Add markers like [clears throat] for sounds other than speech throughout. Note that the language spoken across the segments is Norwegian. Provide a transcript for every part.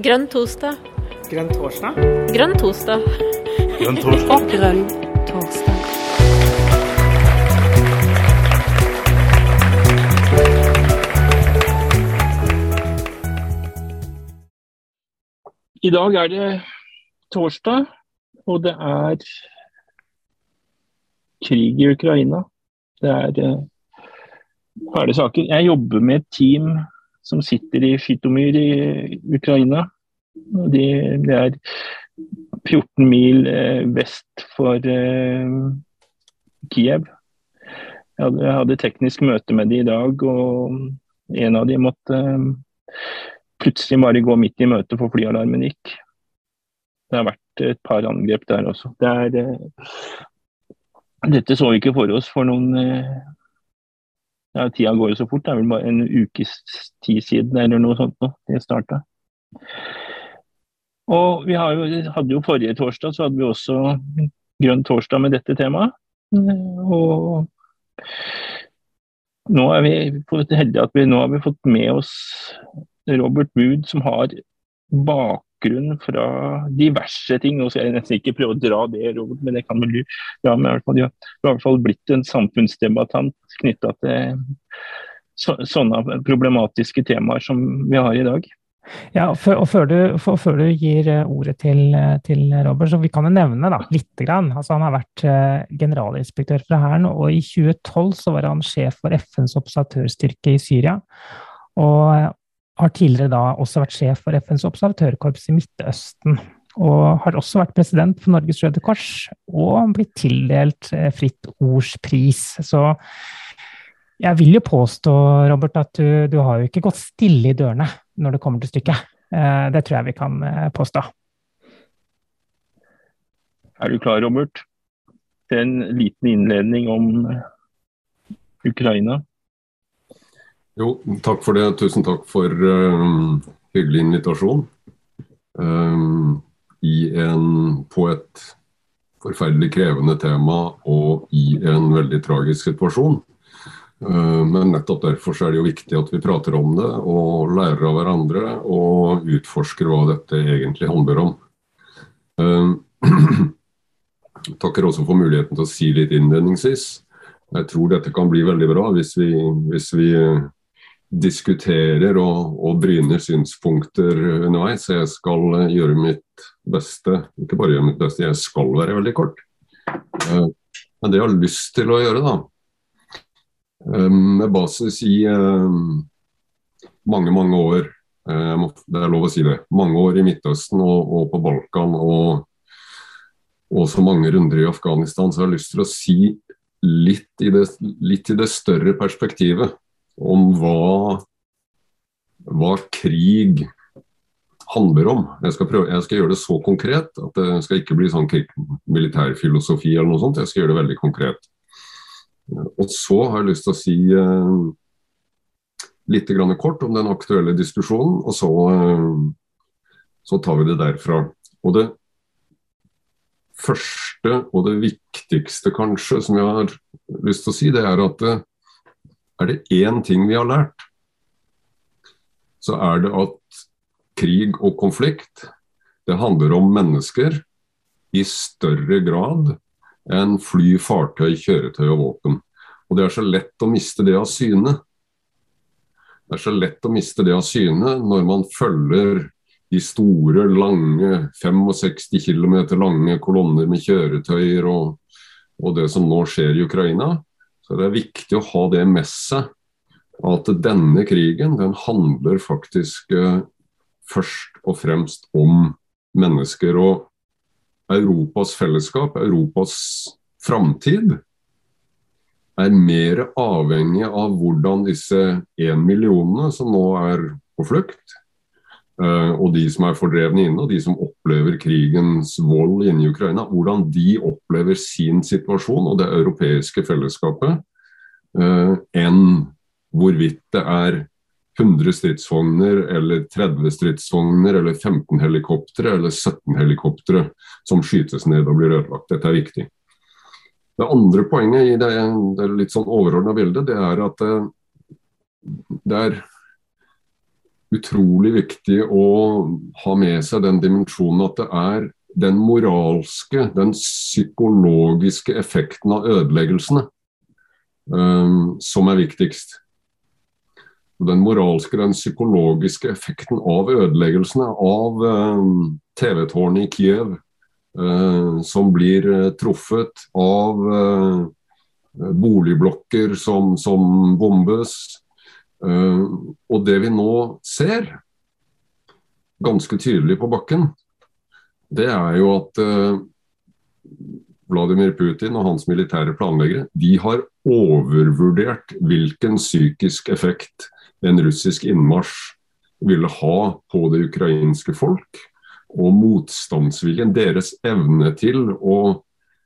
Grønn torsdag. Grønn torsdag? Grønn torsdag. Grønn torsdag. Grønn torsdag. I dag er det torsdag, og det er krig i Ukraina. Det er fæle harde saker. Jeg jobber med et team som sitter i Skytomyr i Ukraina. De, det er 14 mil uh, vest for uh, Kiev. Jeg hadde, teknisk møte med de i dag, og en av de måtte plutselig bare gå midt i møtet for flyalarmen gikk. Det har vært et par angrep der også. Det er, dette så vi ikke for oss for noen ja, Tida går jo så fort. Det er vel bare en ukes tid siden eller noe sånt nå det starta. Og vi jo, hadde jo forrige torsdag så hadde vi også grønn torsdag med dette temaet. Og nå er vi heldige at vi nå har vi fått med oss Robert Wood, som har bakgrunn fra diverse ting. Nå skal jeg nesten ikke prøve å dra det, Robert, men det kan vel du. Ja, men i hvert fall, du har i hvert fall blitt en samfunnsdebattant knytta til så, sånne problematiske temaer som vi har i dag. Ja, og før, og før, du, for, før du, gir ordet til, til, Robert, så vi kan jo nevne da, litt. Grann. Altså, han har vært uh, generalinspektør fra Hæren, og i 2012 så var han sjef for FNs observatørstyrke i Syria. Og har tidligere da også vært sjef for FNs observatørkorps i Midtøsten. Og har også vært president for Norges Røde Kors og blitt tildelt Fritt Ords pris. Så jeg vil jo påstå, Robert, at du, du har jo ikke gått stille i dørene når det kommer til stykket. Det tror jeg vi kan påstå. Er du klar, Robert? til en liten innledning om Ukraina? Jo, takk for det. Tusen takk for um, hyggelig invitasjon. Um, en, på et forferdelig krevende tema og i en veldig tragisk situasjon. Uh, men nettopp derfor er det jo viktig at vi prater om det og lærer av hverandre og utforsker hva dette egentlig handler om. [clears throat] Takker også for muligheten til å si litt innledningsvis. Jeg tror dette kan bli veldig bra hvis vi, hvis vi diskuterer og, og, bryner synspunkter underveis. Så jeg skal eh, gjøre mitt beste. Ikke bare gjøre mitt beste, jeg skal være veldig kort. Eh, men det jeg har lyst til å gjøre, da, eh, med basis i mange, mange år Det er lov å si det. Mange år i Midtøsten og, og på Balkan og, og så mange runder i Afghanistan, så jeg har lyst til å si litt i det, litt i det større perspektivet om hva, hva krig handler om. Jeg skal, prøve, jeg skal, gjøre det så konkret at det skal ikke bli sånn militærfilosofi eller noe sånt. Jeg skal gjøre det veldig konkret. Og så har jeg lyst til å si eh, litt kort om den aktuelle diskusjonen, og så, eh, så tar vi det derfra. Og det første og det viktigste kanskje som jeg har lyst til å si, det er at uh, er det én ting vi har lært, så er det at krig og konflikt, det handler om mennesker i større grad enn fly, fartøy, kjøretøy og våpen. Og det er så lett å miste det av syne. Det er så lett å miste det av syne når man følger de store, lange, 65 km lange kolonner med kjøretøyer og, og det som nå skjer i Ukraina. Så det er viktig å ha det med seg at denne krigen den handler faktisk eh, først og fremst om mennesker. Og Europas fellesskap, Europas framtid, er mer avhengig av hvordan disse én millionene som nå er på flukt, eh, og de som er fordrevne inne, og de som opplever krigens vold inne i Ukraina, hvordan de opplever sin situasjon og det europeiske fellesskapet, uh, enn hvorvidt det er 100 stridsvogner eller 30 stridsvogner eller 15 helikoptre eller 17 helikoptre som skytes ned og blir ødelagt. Dette er viktig. Det andre poenget i det, det litt sånn overordna bildet, det er at det, det er utrolig viktig å ha med seg den dimensjonen at det er den moralske, den psykologiske effekten av ødeleggelsene um, som er viktigst. Den moralske, den psykologiske effekten av ødeleggelsene av um, TV-tårnet i Kiev, uh, som blir uh, truffet, av uh, boligblokker som, som bombes, og det vi nå ser, ganske tydelig på bakken, det er jo at eh, Vladimir Putin og hans militære planleggere de har overvurdert hvilken psykisk effekt en russisk innmarsj ville ha på det ukrainske folk. Og motstandsviljen, deres evne til å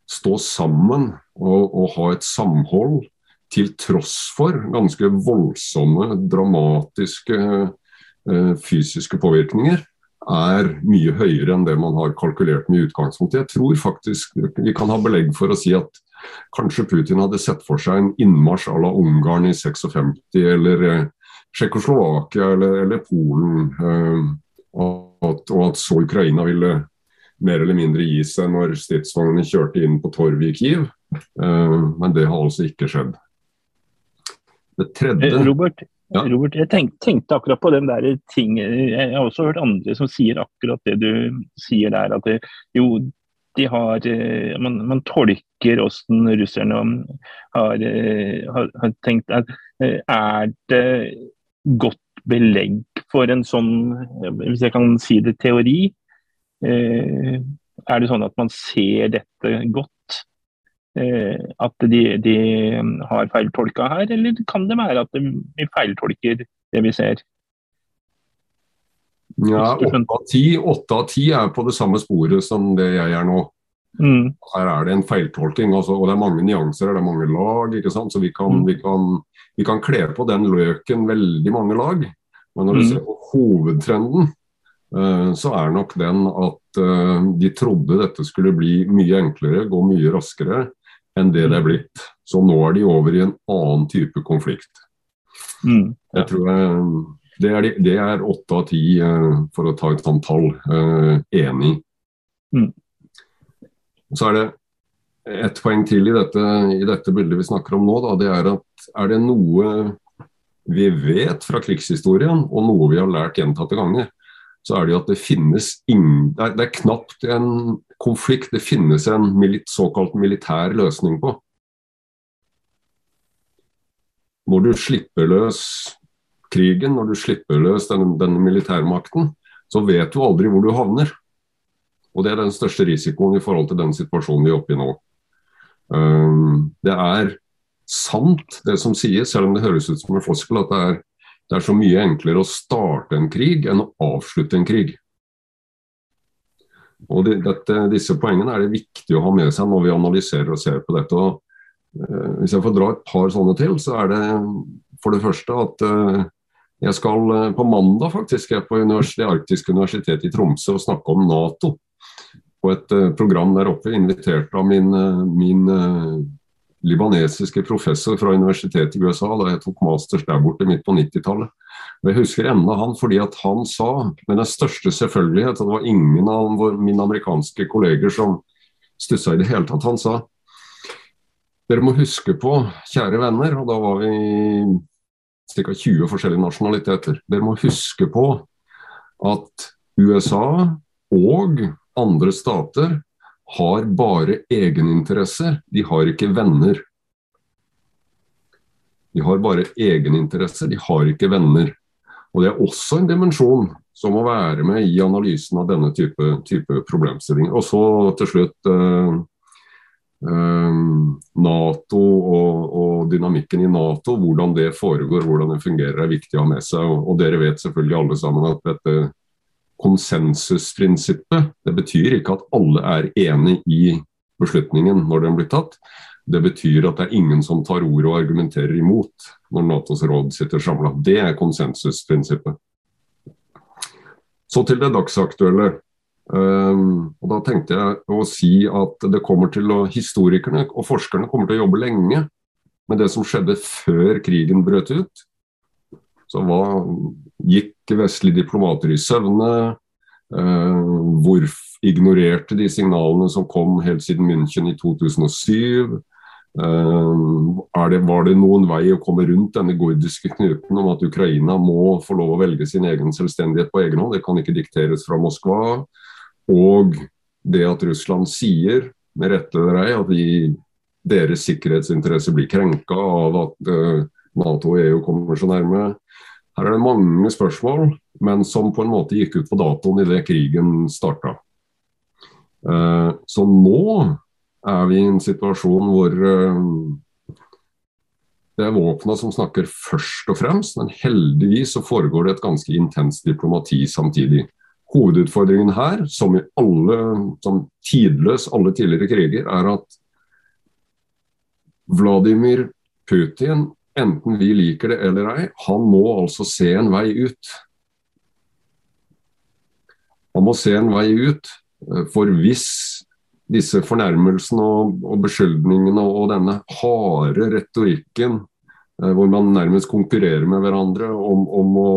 stå sammen og, og ha et samhold til tross for ganske voldsomme, dramatiske eh, fysiske påvirkninger, er mye høyere enn det man har kalkulert med i utgangspunktet. Jeg tror faktisk vi kan ha belegg for å si at kanskje Putin hadde sett for seg en innmarsj à la Ungarn i 56, eller eh, Tsjekkoslovakia eller, eller, Polen. Eh, at, og at så Ukraina ville mer eller mindre gi seg når stridsvognene kjørte inn på torvet i Kiev. Men det har altså ikke skjedd. Det tredje eh, Robert, ja. Robert jeg tenkte, tenkte, akkurat på den der ting Jeg har også hørt andre som sier akkurat det du sier der. At det, jo, de har eh, Man, man tolker hvordan russerne har, eh, har, har, tenkt at Er det godt belegg for en sånn, hvis jeg kan si det, teori? Er det sånn at man ser dette godt? Eh, at de, de har feiltolka her, eller kan det være at de feiltolker det vi ser? Ja, Åtte av ti er på det samme sporet som det jeg er nå. Mm. Her er det en feiltolking, altså, og det er mange nyanser det er mange lag. Så vi kan, mm. vi kan, vi kan kle på den løken veldig mange lag. Men når du mm. ser på hovedtrenden, uh, så er nok den at uh, de trodde dette skulle bli mye enklere, gå mye raskere enn det det er blitt. Så nå er de over i en annen type konflikt. Mm. Jeg tror jeg, det, er, det er åtte av ti, uh, for å ta et sånt tall, enig enig mm. Så er det et poeng til i dette, i dette, bildet vi snakker om nå. Da, det er at er det noe vi vet fra krigshistorien, og noe vi har lært gjentatte ganger, så er det jo at det finnes ingen Det er, det er knapt en konflikt det finnes en såkalt militær løsning på. Når du slipper løs krigen, når du slipper løs denne, denne militærmakten, så vet du aldri hvor du havner. Og Det er den største risikoen i forhold til den situasjonen vi er oppe i nå. Um, det er sant det som sies, selv om det høres ut som en floskel, at det er det er så mye enklere å starte en krig enn å avslutte en krig. Og de, dette, Disse poengene er det viktig å ha med seg når vi analyserer og ser på dette. Og, eh, hvis jeg får dra et par sånne til, så er det for det første at eh, jeg skal uh, på mandag faktisk jeg på det arktiske universitetet i Tromsø og snakke om Nato. På et program der oppe, invitert av min, min libanesiske professor fra universitetet i USA da jeg tok masters der borte midt på 90-tallet. Jeg husker ennå han fordi at han sa med den største selvfølgelighet, og det var ingen av mine amerikanske kolleger som stussa i det hele tatt, han sa dere må huske på, kjære venner, og da var vi ca. 20 forskjellige nasjonaliteter, dere må huske på at USA og andre stater har bare egeninteresser, de har ikke venner. De har bare egeninteresser, de har ikke venner. Og Det er også en dimensjon som må være med i analysen av denne type, type problemstillinger. Og så til slutt eh, eh, Nato og, og, dynamikken i Nato, hvordan det foregår, hvordan det fungerer, er viktig å ha med seg. Og, og dere vet selvfølgelig alle sammen at dette konsensusprinsippet. Det betyr ikke at alle er enig i beslutningen når den blir tatt. Det betyr at det er ingen som tar ordet og argumenterer imot når Natos råd sitter samla. Det er konsensusprinsippet. Så til det dagsaktuelle. Um, og da tenkte jeg å si at det kommer til å, Historikerne og forskerne kommer til å jobbe lenge med det som skjedde før krigen brøt ut. Så hva, Gikk vestlige diplomater i søvne? Hvor ignorerte de signalene som kom helt siden München i 2007? Det, var det noen vei å komme rundt denne gordiske knuten om at Ukraina må få lov å velge sin egen selvstendighet på egen hånd? Det kan ikke dikteres fra Moskva. Og det at Russland sier, med rette eller ei, at de, deres sikkerhetsinteresser blir krenka av at uh, Nato og EU kommer så nærme. Her er det mange spørsmål, men som på en måte gikk ut på datoen idet krigen starta. Uh, så nå er vi i en situasjon hvor uh, det er våpna som snakker først og fremst, men heldigvis så foregår det et ganske intenst diplomati samtidig. Hovedutfordringen her, som i alle, som tidløs alle tidligere kriger, er at Vladimir Putin, enten vi liker det eller ei, han må altså se en vei ut. Han må se en vei ut, eh, for hvis disse fornærmelsene og, beskyldningene og, denne harde retorikken eh, hvor man nærmest konkurrerer med hverandre om, om å,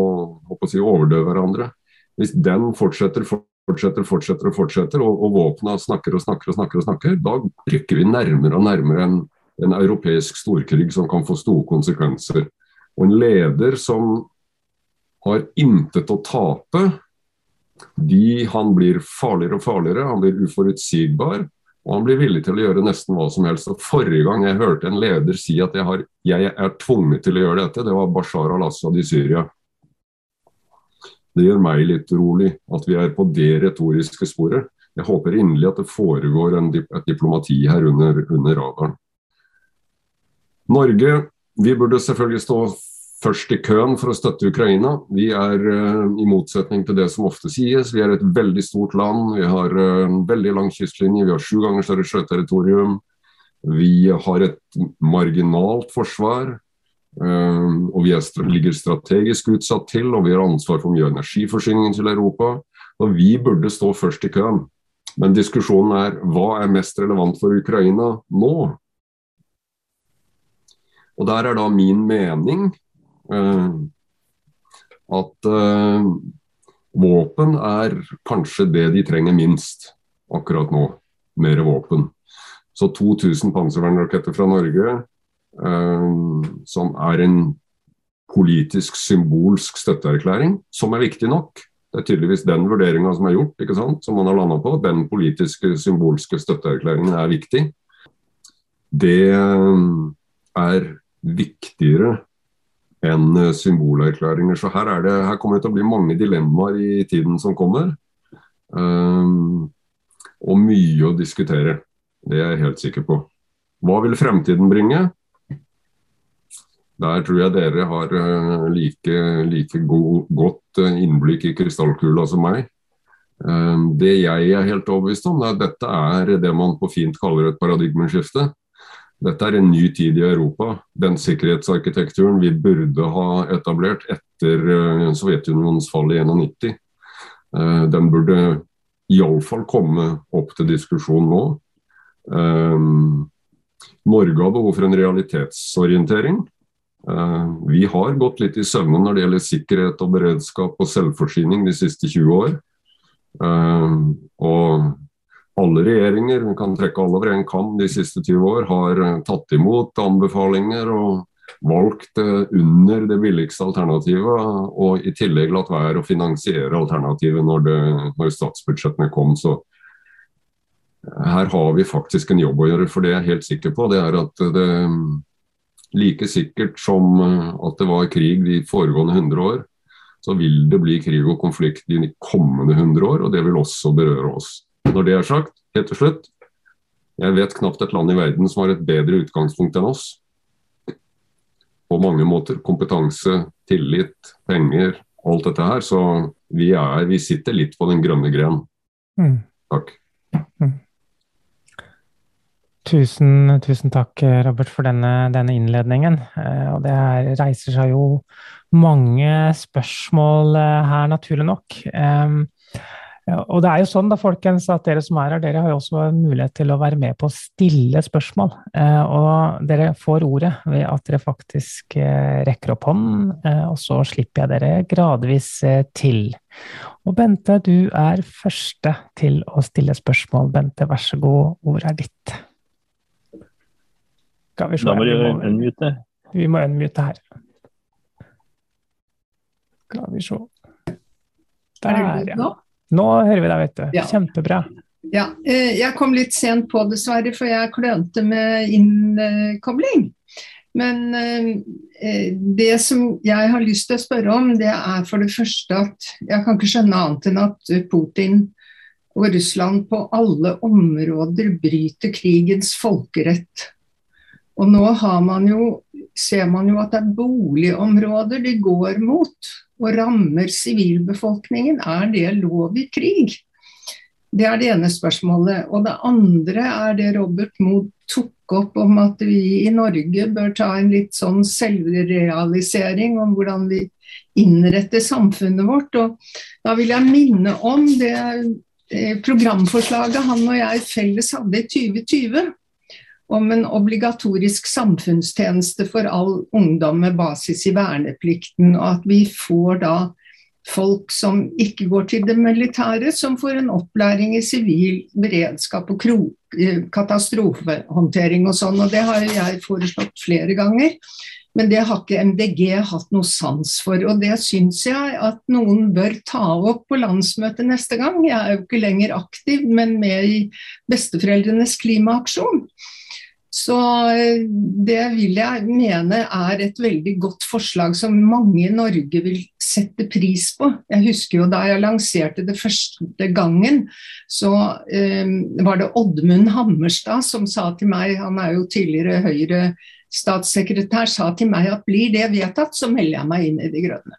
å si, overdøve hverandre, hvis den fortsetter, fortsetter, fortsetter og fortsetter, og, og våpna snakker og snakker og snakker, og snakker, da rykker vi nærmere og nærmere en, en europeisk storkrig som kan få store konsekvenser. Og en leder som har intet å tape, de, han blir farligere og farligere, han blir uforutsigbar. Og han blir villig til å gjøre nesten hva som helst. Og Forrige gang jeg hørte en leder si at jeg, har, jeg er tvunget til å gjøre dette, det var Bashar al-Assad i Syria. Det gjør meg litt urolig at vi er på det retoriske sporet. Jeg håper inderlig at det foregår en, et diplomati her under, under radaren. Norge, vi burde selvfølgelig stå først i køen for å støtte Ukraina. Vi er, uh, i motsetning til det som ofte sies, vi er et veldig stort land. Vi har en veldig lang kystlinje, vi har sju ganger større sjøterritorium. Vi har et marginalt forsvar. Uh, og vi er, ligger strategisk utsatt til, og vi har ansvar for mye energiforsyningen til Europa. Og vi burde stå først i køen. Men diskusjonen er hva er mest relevant for Ukraina nå? Og der er da min mening eh, at eh, våpen er kanskje det de trenger minst akkurat nå. Mer våpen. Så 2000 panservernraketter fra Norge Eh, som er en politisk, symbolsk støtteerklæring, som er viktig nok. Det er tydeligvis den vurderinga som er gjort, ikke sant, som man har landa på. Den politiske, symbolske støtteerklæringen er viktig. Det eh, er viktigere enn eh, symbolerklæringer. Så her, det, her, kommer det til å bli mange dilemmaer i tiden som kommer. Um, og mye å diskutere. Det er jeg helt sikker på. Hva vil fremtiden bringe? Der tror jeg dere har eh, like, like go godt eh, innblikk i krystallkula som meg. Eh, det jeg er helt overbevist om, er at dette er det man på fint kaller et paradigmeskifte. Dette er en ny tid i Europa. Den sikkerhetsarkitekturen vi burde ha etablert etter Sovjetunionens fall i 91, den burde iallfall komme opp til diskusjon nå. Norge har behov for en realitetsorientering. Eh, vi har gått litt i søvne når det gjelder sikkerhet og beredskap og selvforsyning de siste 20 år. Eh, og alle regjeringer, vi kan trekke alle over en kam de siste 20 år, har eh, tatt imot anbefalinger og valgt under det billigste alternativet, og i tillegg latt være å finansiere alternativet når, det, når statsbudsjettene kom. Så her har vi faktisk en jobb å gjøre, for det jeg er helt sikker på, det er at det, Like sikkert som eh, at det var krig de foregående 100 år, så vil det bli krig og konflikt de kommende 100 år, og det vil også berøre oss. Når det er sagt, helt til slutt, jeg vet knapt et land i verden som har et bedre utgangspunkt enn oss. På mange måter. Kompetanse, tillit, penger, alt dette her. Så vi, er, vi sitter litt på den grønne gren. Mm. Takk. Mm. Tusen, tusen, takk, Robert, for denne, denne innledningen. Eh, og det er, reiser seg jo mange spørsmål eh, her, naturlig nok. Ja, og det er jo sånn da, folkens, at Dere som er her, dere har jo også mulighet til å være med på å stille spørsmål. Eh, og dere får ordet ved at dere faktisk eh, rekker opp hånden, eh, og så slipper jeg dere gradvis til. Og Bente, du er første til å stille spørsmål. Bente, vær så god, ordet er ditt. Skal vi se. Da må du unmute. Vi må unmute her. Skal vi se. Der, ja. Nå hører vi deg, vet du. Ja. Kjempebra. Ja, eh, jeg kom litt sent på, dessverre, for jeg klønte med innkobling. Men eh, det som jeg har lyst til å spørre om, det er for det første at jeg kan ikke skjønne annet enn at Putin og Russland på alle områder bryter krigens folkerett. Og nå har man jo, ser man jo at det er boligområder de går mot og rammer sivilbefolkningen, er det lov i krig? Det er det ene spørsmålet. Og det andre er det Robert Mood tok opp om at vi i Norge bør ta en litt sånn selvrealisering om hvordan vi innretter samfunnet vårt. Og da vil jeg minne om det eh, programforslaget han og jeg felles hadde i 2020 om en obligatorisk samfunnstjeneste for all ungdom med basis i verneplikten, og at vi får da folk som ikke går til det militære, som får en opplæring i sivil beredskap og eh, katastrofehåndtering og sånn. og Det har jeg foreslått flere ganger. Men det har ikke MDG hatt noe sans for. Og det syns jeg at noen bør ta opp på landsmøtet neste gang. Jeg er jo ikke lenger aktiv, men med i Besteforeldrenes klimaaksjon. Så eh, det vil jeg mene er et veldig godt forslag som mange i Norge vil sette pris på. Jeg husker jo da jeg lanserte det første gangen, så eh, var det Oddmund Hammerstad som sa til meg, han er jo tidligere Høyre-statssekretær, sa til meg at blir det vedtatt, så melder jeg meg inn i De grønne.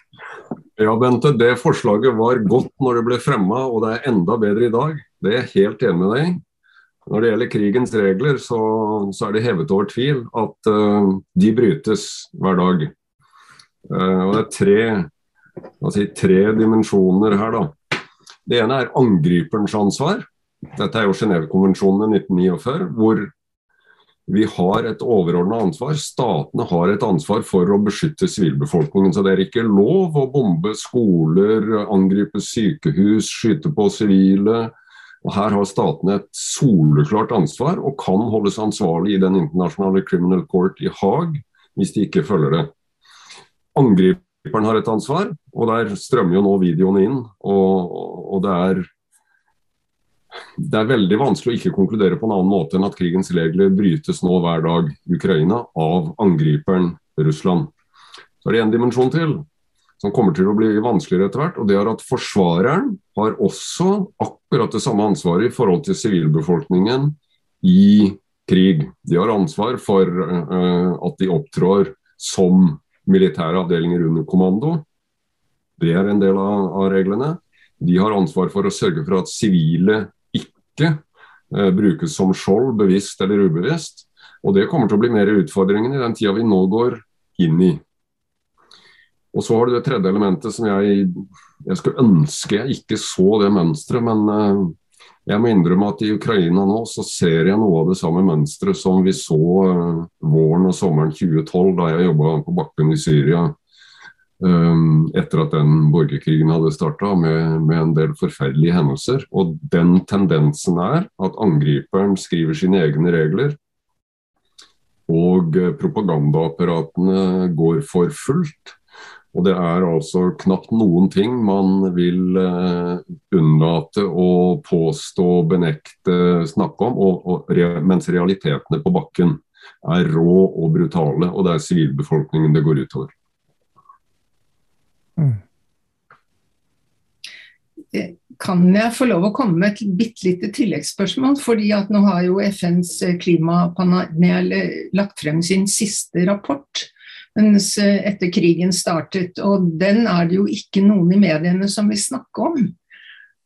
[laughs] ja, Bente, det forslaget var godt når det ble fremma, og det er enda bedre i dag. Det er jeg helt enig med deg i. Når det gjelder krigens regler, så, så er det hevet over tvil at uh, de brytes hver dag. Uh, og Det er tre, si, tre dimensjoner her. da. Det ene er angriperens ansvar. Dette er jo Genévekonvensjonen i 1949, hvor vi har et overordna ansvar. Statene har et ansvar for å beskytte sivilbefolkningen. Så det er ikke lov å bombe skoler, angripe sykehus, skyte på sivile, og Her har statene et soleklart ansvar og kan holdes ansvarlig i Den internasjonale criminal court i Haag hvis de ikke følger det. Angriperen har et ansvar, og der strømmer jo nå videoene inn. Og, og det, er, det er veldig vanskelig å ikke konkludere på en annen måte enn at krigens regler brytes nå hver dag i Ukraina av angriperen Russland. Så er det en dimensjon til som kommer til å bli vanskeligere etter hvert. og det er at Forsvareren har også akkurat det samme ansvaret i forhold til sivilbefolkningen i krig. De har ansvar for uh, at de opptrår som militære avdelinger under kommando. Det er en del av, av reglene. De har ansvar for å sørge for at sivile ikke uh, brukes som skjold, bevisst eller ubevisst. Og Det kommer til å bli mer utfordringen i den tida vi nå går inn i. Og så har du det tredje elementet som jeg, jeg skulle ønske jeg ikke så det mønsteret, men uh, jeg må innrømme at i Ukraina nå så ser jeg noe av det samme mønsteret som vi så uh, våren og sommeren 2012 da jeg jobba på bakken i Syria. Um, etter at den borgerkrigen hadde starta med, med, en del forferdelige hendelser. Og den tendensen er at angriperen skriver sine egne regler. Og propagandaapparatene går for fullt. Og det er altså knapt noen ting man vil uh, unnlate å påstå, benekte, snakke om, og, og mens realitetene på bakken er rå og brutale, og det er sivilbefolkningen det går utover. Mm. Eh, kan jeg få lov å komme med et bitte lite tilleggsspørsmål? fordi at Nå har jo FNs klimapanel lagt frem sin siste rapport mens eh, etter krigen startet. Og den er det jo ikke noen i mediene som vil snakke om.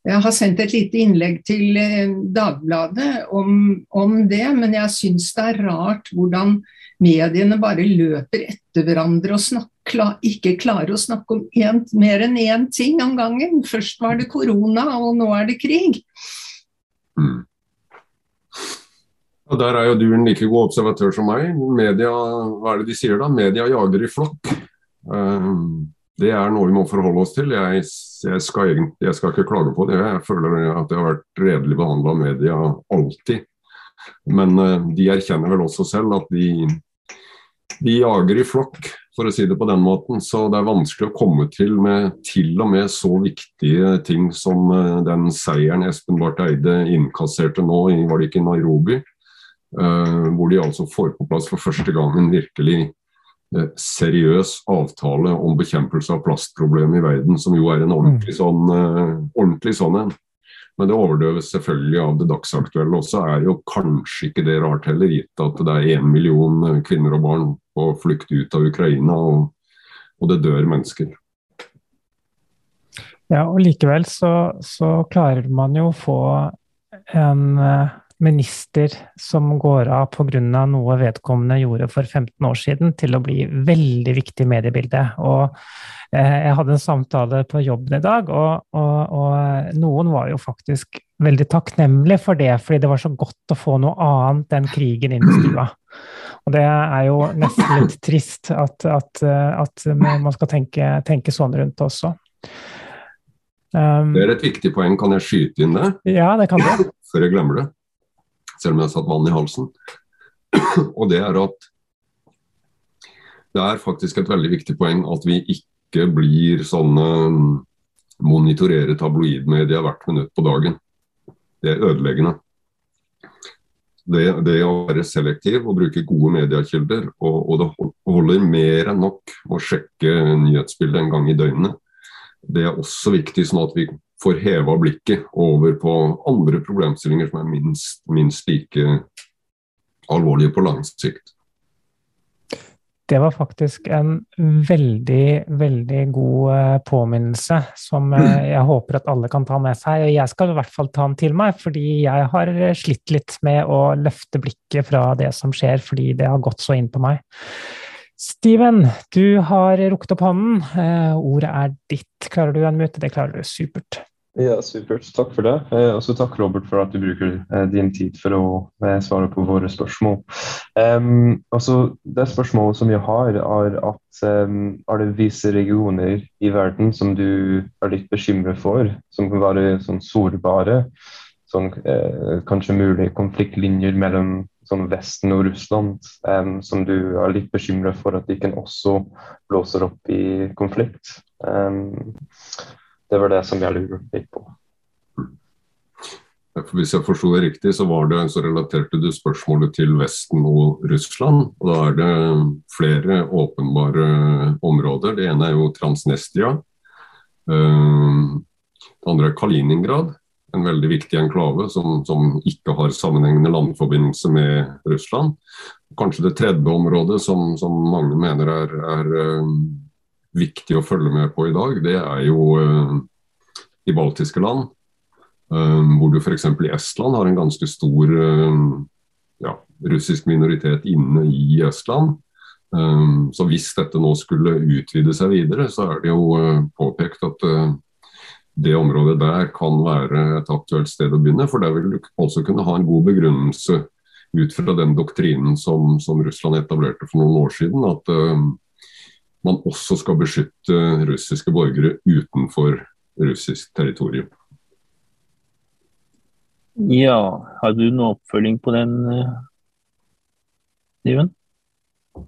Jeg har sendt et lite innlegg til eh, Dagbladet om, om det, men jeg syns det er rart hvordan mediene bare løper etter hverandre og snakker kla ikke klarer å snakke om en, mer enn én ting om gangen. Først var det korona, og nå er det krig. Mm. Og Der er jo du en like god observatør som meg. Media, hva er det de sier da? Media jager i flokk. Um, det er noe vi må forholde oss til. Jeg, jeg, skal, jeg, skal, ikke klage på det. Jeg føler at jeg har vært redelig behandla av media alltid. Men uh, de erkjenner vel også selv at de, de jager i flokk, for å si det på den måten. Så det er vanskelig å komme til med til og med så viktige ting som uh, den seieren Espen Barth Eide innkasserte nå i, var det ikke Nairobi? Uh, hvor de altså får på plass for første gang en virkelig uh, seriøs avtale om bekjempelse av plastproblemet i verden, som jo er en ordentlig mm. sånn, uh, ordentlig sånn en. Men det overdøves selvfølgelig av det dagsaktuelle. også. er jo kanskje ikke det rart heller, gitt at det er én million kvinner og barn på flukt ut av Ukraina, og, og det dør mennesker. Ja, og likevel så, så klarer man jo å få en minister som går av pga. noe vedkommende gjorde for 15 år siden, til å bli veldig viktig mediebilde. Og eh, jeg hadde en samtale på jobben i dag, og, og, og noen var jo faktisk veldig takknemlige for det, fordi det var så godt å få noe annet enn krigen inn i stua. Og det er jo nesten litt trist at, at, at man skal tenke, tenke sånn rundt også. Um, det er et viktig poeng. Kan jeg skyte inn det? Ja, det kan du. [laughs] Før jeg glemmer det selv om jeg har satt vann i halsen. [clears throat] Og det er at det er faktisk et veldig viktig poeng at vi ikke blir sånne mm, monitorere tabloidmedia hvert minutt på dagen. Det er ødeleggende. Det, det å være selektiv og bruke gode mediekilder, og, og, det holder mer enn nok å sjekke nyhetsbildet en gang i døgnet. Det er også viktig, sånn at vi får heva blikket over på andre problemstillinger som er minst, minst like alvorlige på lang sikt. Det var faktisk en veldig, veldig god eh, påminnelse som eh, jeg håper at alle kan ta med seg. Og Jeg skal i hvert fall ta den til meg, fordi jeg har slitt litt med å løfte blikket fra det som skjer, fordi det har gått så inn på meg. Steven, du har rukket opp hånden. Eh, ordet er ditt. Klarer du en møte? Det klarer du. Supert. Ja, supert. Takk for det. Eh, også takk, Robert, for at du bruker eh, din tid for å svare på våre spørsmål. Um, altså, det spørsmålet som jeg har, er at um, er det visse regioner i verden som du er litt bekymret for, som kan være sånn sårbare? Sånn, eh, kanskje mulige konfliktlinjer mellom sånn Vesten og Russland, um, som du er litt bekymret for at de kan også blåser opp i konflikt? Um, det var det som jeg lurer litt på. Hvis jeg forsto det riktig, så, var det, så relaterte du spørsmålet til Vesten og Russland. og Da er det flere åpenbare områder. Det ene er jo Transnestia. Um, det andre er Kaliningrad, en veldig viktig enklave som, som ikke har sammenhengende landforbindelse med Russland. Kanskje det tredje området som, som mange mener er, er eh, viktig å følge med på i dag, det er jo uh, de baltiske land. Um, hvor du f.eks. i Estland har en ganske stor uh, ja, russisk minoritet inne i Estland. Um, så hvis dette nå skulle utvide seg videre, så er det jo uh, påpekt at uh, det området der kan være et aktuelt sted å begynne. For der vil du også kunne ha en god begrunnelse ut fra den doktrinen som, som Russland etablerte for noen år siden. at uh, man også skal beskytte russiske borgere utenfor russisk territorium. Ja, har du noe oppfølging på den, eh, Steven?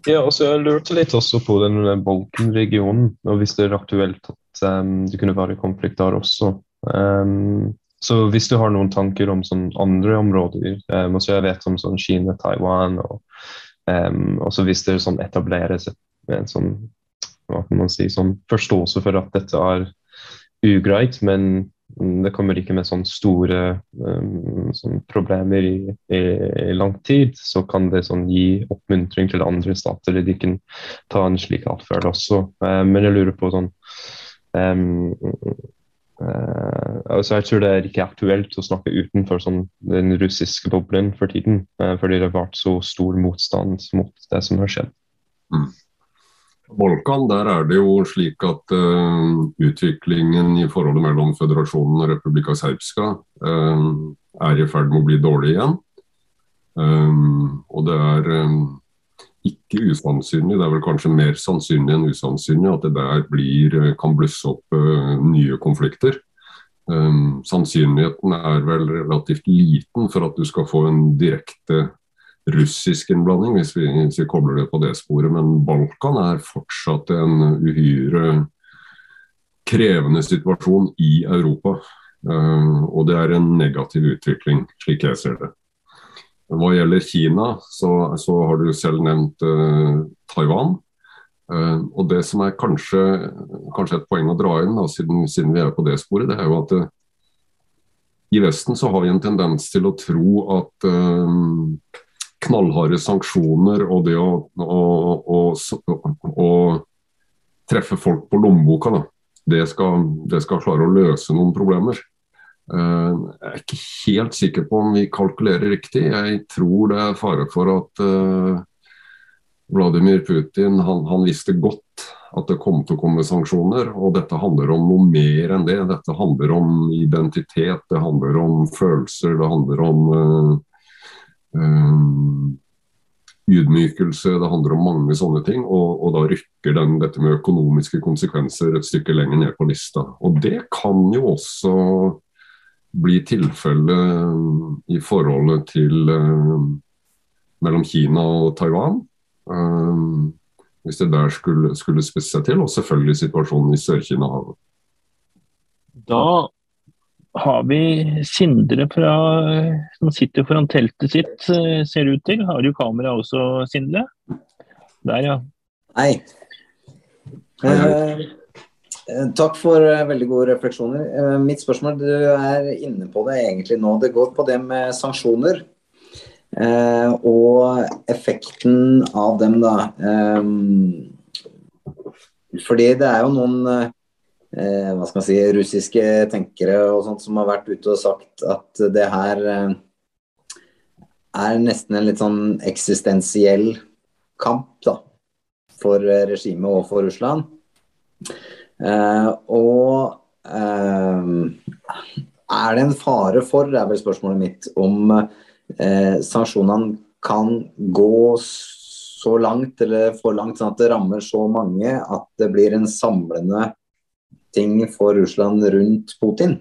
Ja, altså Jeg lurte litt også på den Balkan-regionen, og hvis det er aktuelt at um, det kunne være konflikt der også. Um, så hvis du har noen tanker om sånn andre områder, um, også jeg vet om sånn Kina, Taiwan, og um, også hvis det sånn etableres en sånn hva kan man si, sånn forståelse for at dette er ugreit, men det kommer ikke med sånne store um, sånne problemer i, i, i, lang tid, så kan det sånn gi oppmuntring til andre stater. De kan ta en slik atferd også. Uh, men jeg lurer på sånn um, uh, Jeg tror det er ikke aktuelt å snakke utenfor sånn, den russiske boblen for tiden, uh, fordi det har vært så stor motstand mot det som har skjedd. Mm. Balkan, der er det jo slik at uh, utviklingen i forholdet mellom føderasjonen og Republika Serbska er i ferd med å bli dårlig igjen. Um, og det er um, ikke usannsynlig, det er vel kanskje mer sannsynlig enn usannsynlig at det der blir, kan blusse opp uh, nye konflikter. Um, sannsynligheten er vel relativt liten for at du skal få en direkte russisk innblanding, hvis vi, hvis vi kobler det på det sporet. Men Balkan er fortsatt en uhyre krevende situasjon i Europa. Uh, og det er en negativ utvikling, slik jeg ser det. Hva gjelder Kina, så, så har du selv nevnt uh, Taiwan. Uh, og Det som er kanskje, kanskje, et poeng å dra inn, da, siden, siden, vi er på det sporet, det er jo at i Vesten så har vi en tendens til å tro at knallharde sanksjoner og det å, å, å, å treffe folk på lommeboka, da, det, skal, det, skal, klare å løse noen problemer. Uh, jeg er ikke helt sikker på om vi kalkulerer riktig. Jeg tror det er fare for at uh, Vladimir Putin han, han, visste godt at det kom til å komme sanksjoner. Og dette handler om noe mer enn det. Dette handler om identitet, det handler om følelser, det handler om uh, Um, ydmykelse, det handler om mange sånne ting. Og, og da rykker den, dette med økonomiske konsekvenser et stykke lenger ned på lista. Og det kan jo også bli tilfellet um, i forholdet til um, mellom Kina og Taiwan. Um, hvis det der skulle, skulle spisse seg til, og selvfølgelig situasjonen i Sør-Kina-havet. Da har vi Sindre fra, som sitter foran teltet sitt, eh, ser det ut til. Har du kamera også, Sindre? Der, ja. Hei. Eh, takk for eh, veldig gode refleksjoner. Eh, mitt spørsmål, du er inne på det egentlig nå. Det går på det med sanksjoner. Eh, og effekten av dem, da. Eh, fordi det er jo noen eh, hva skal man si, russiske tenkere og sånt som har vært ute og sagt at det her eh, er nesten en litt sånn eksistensiell kamp da, for regimet og for Russland. Eh, og eh, er det en fare for, det er vel spørsmålet mitt, om eh, sanksjonene kan gå så langt eller for langt sånn at det rammer så mange at det blir en samlende ting for Russland rundt Putin?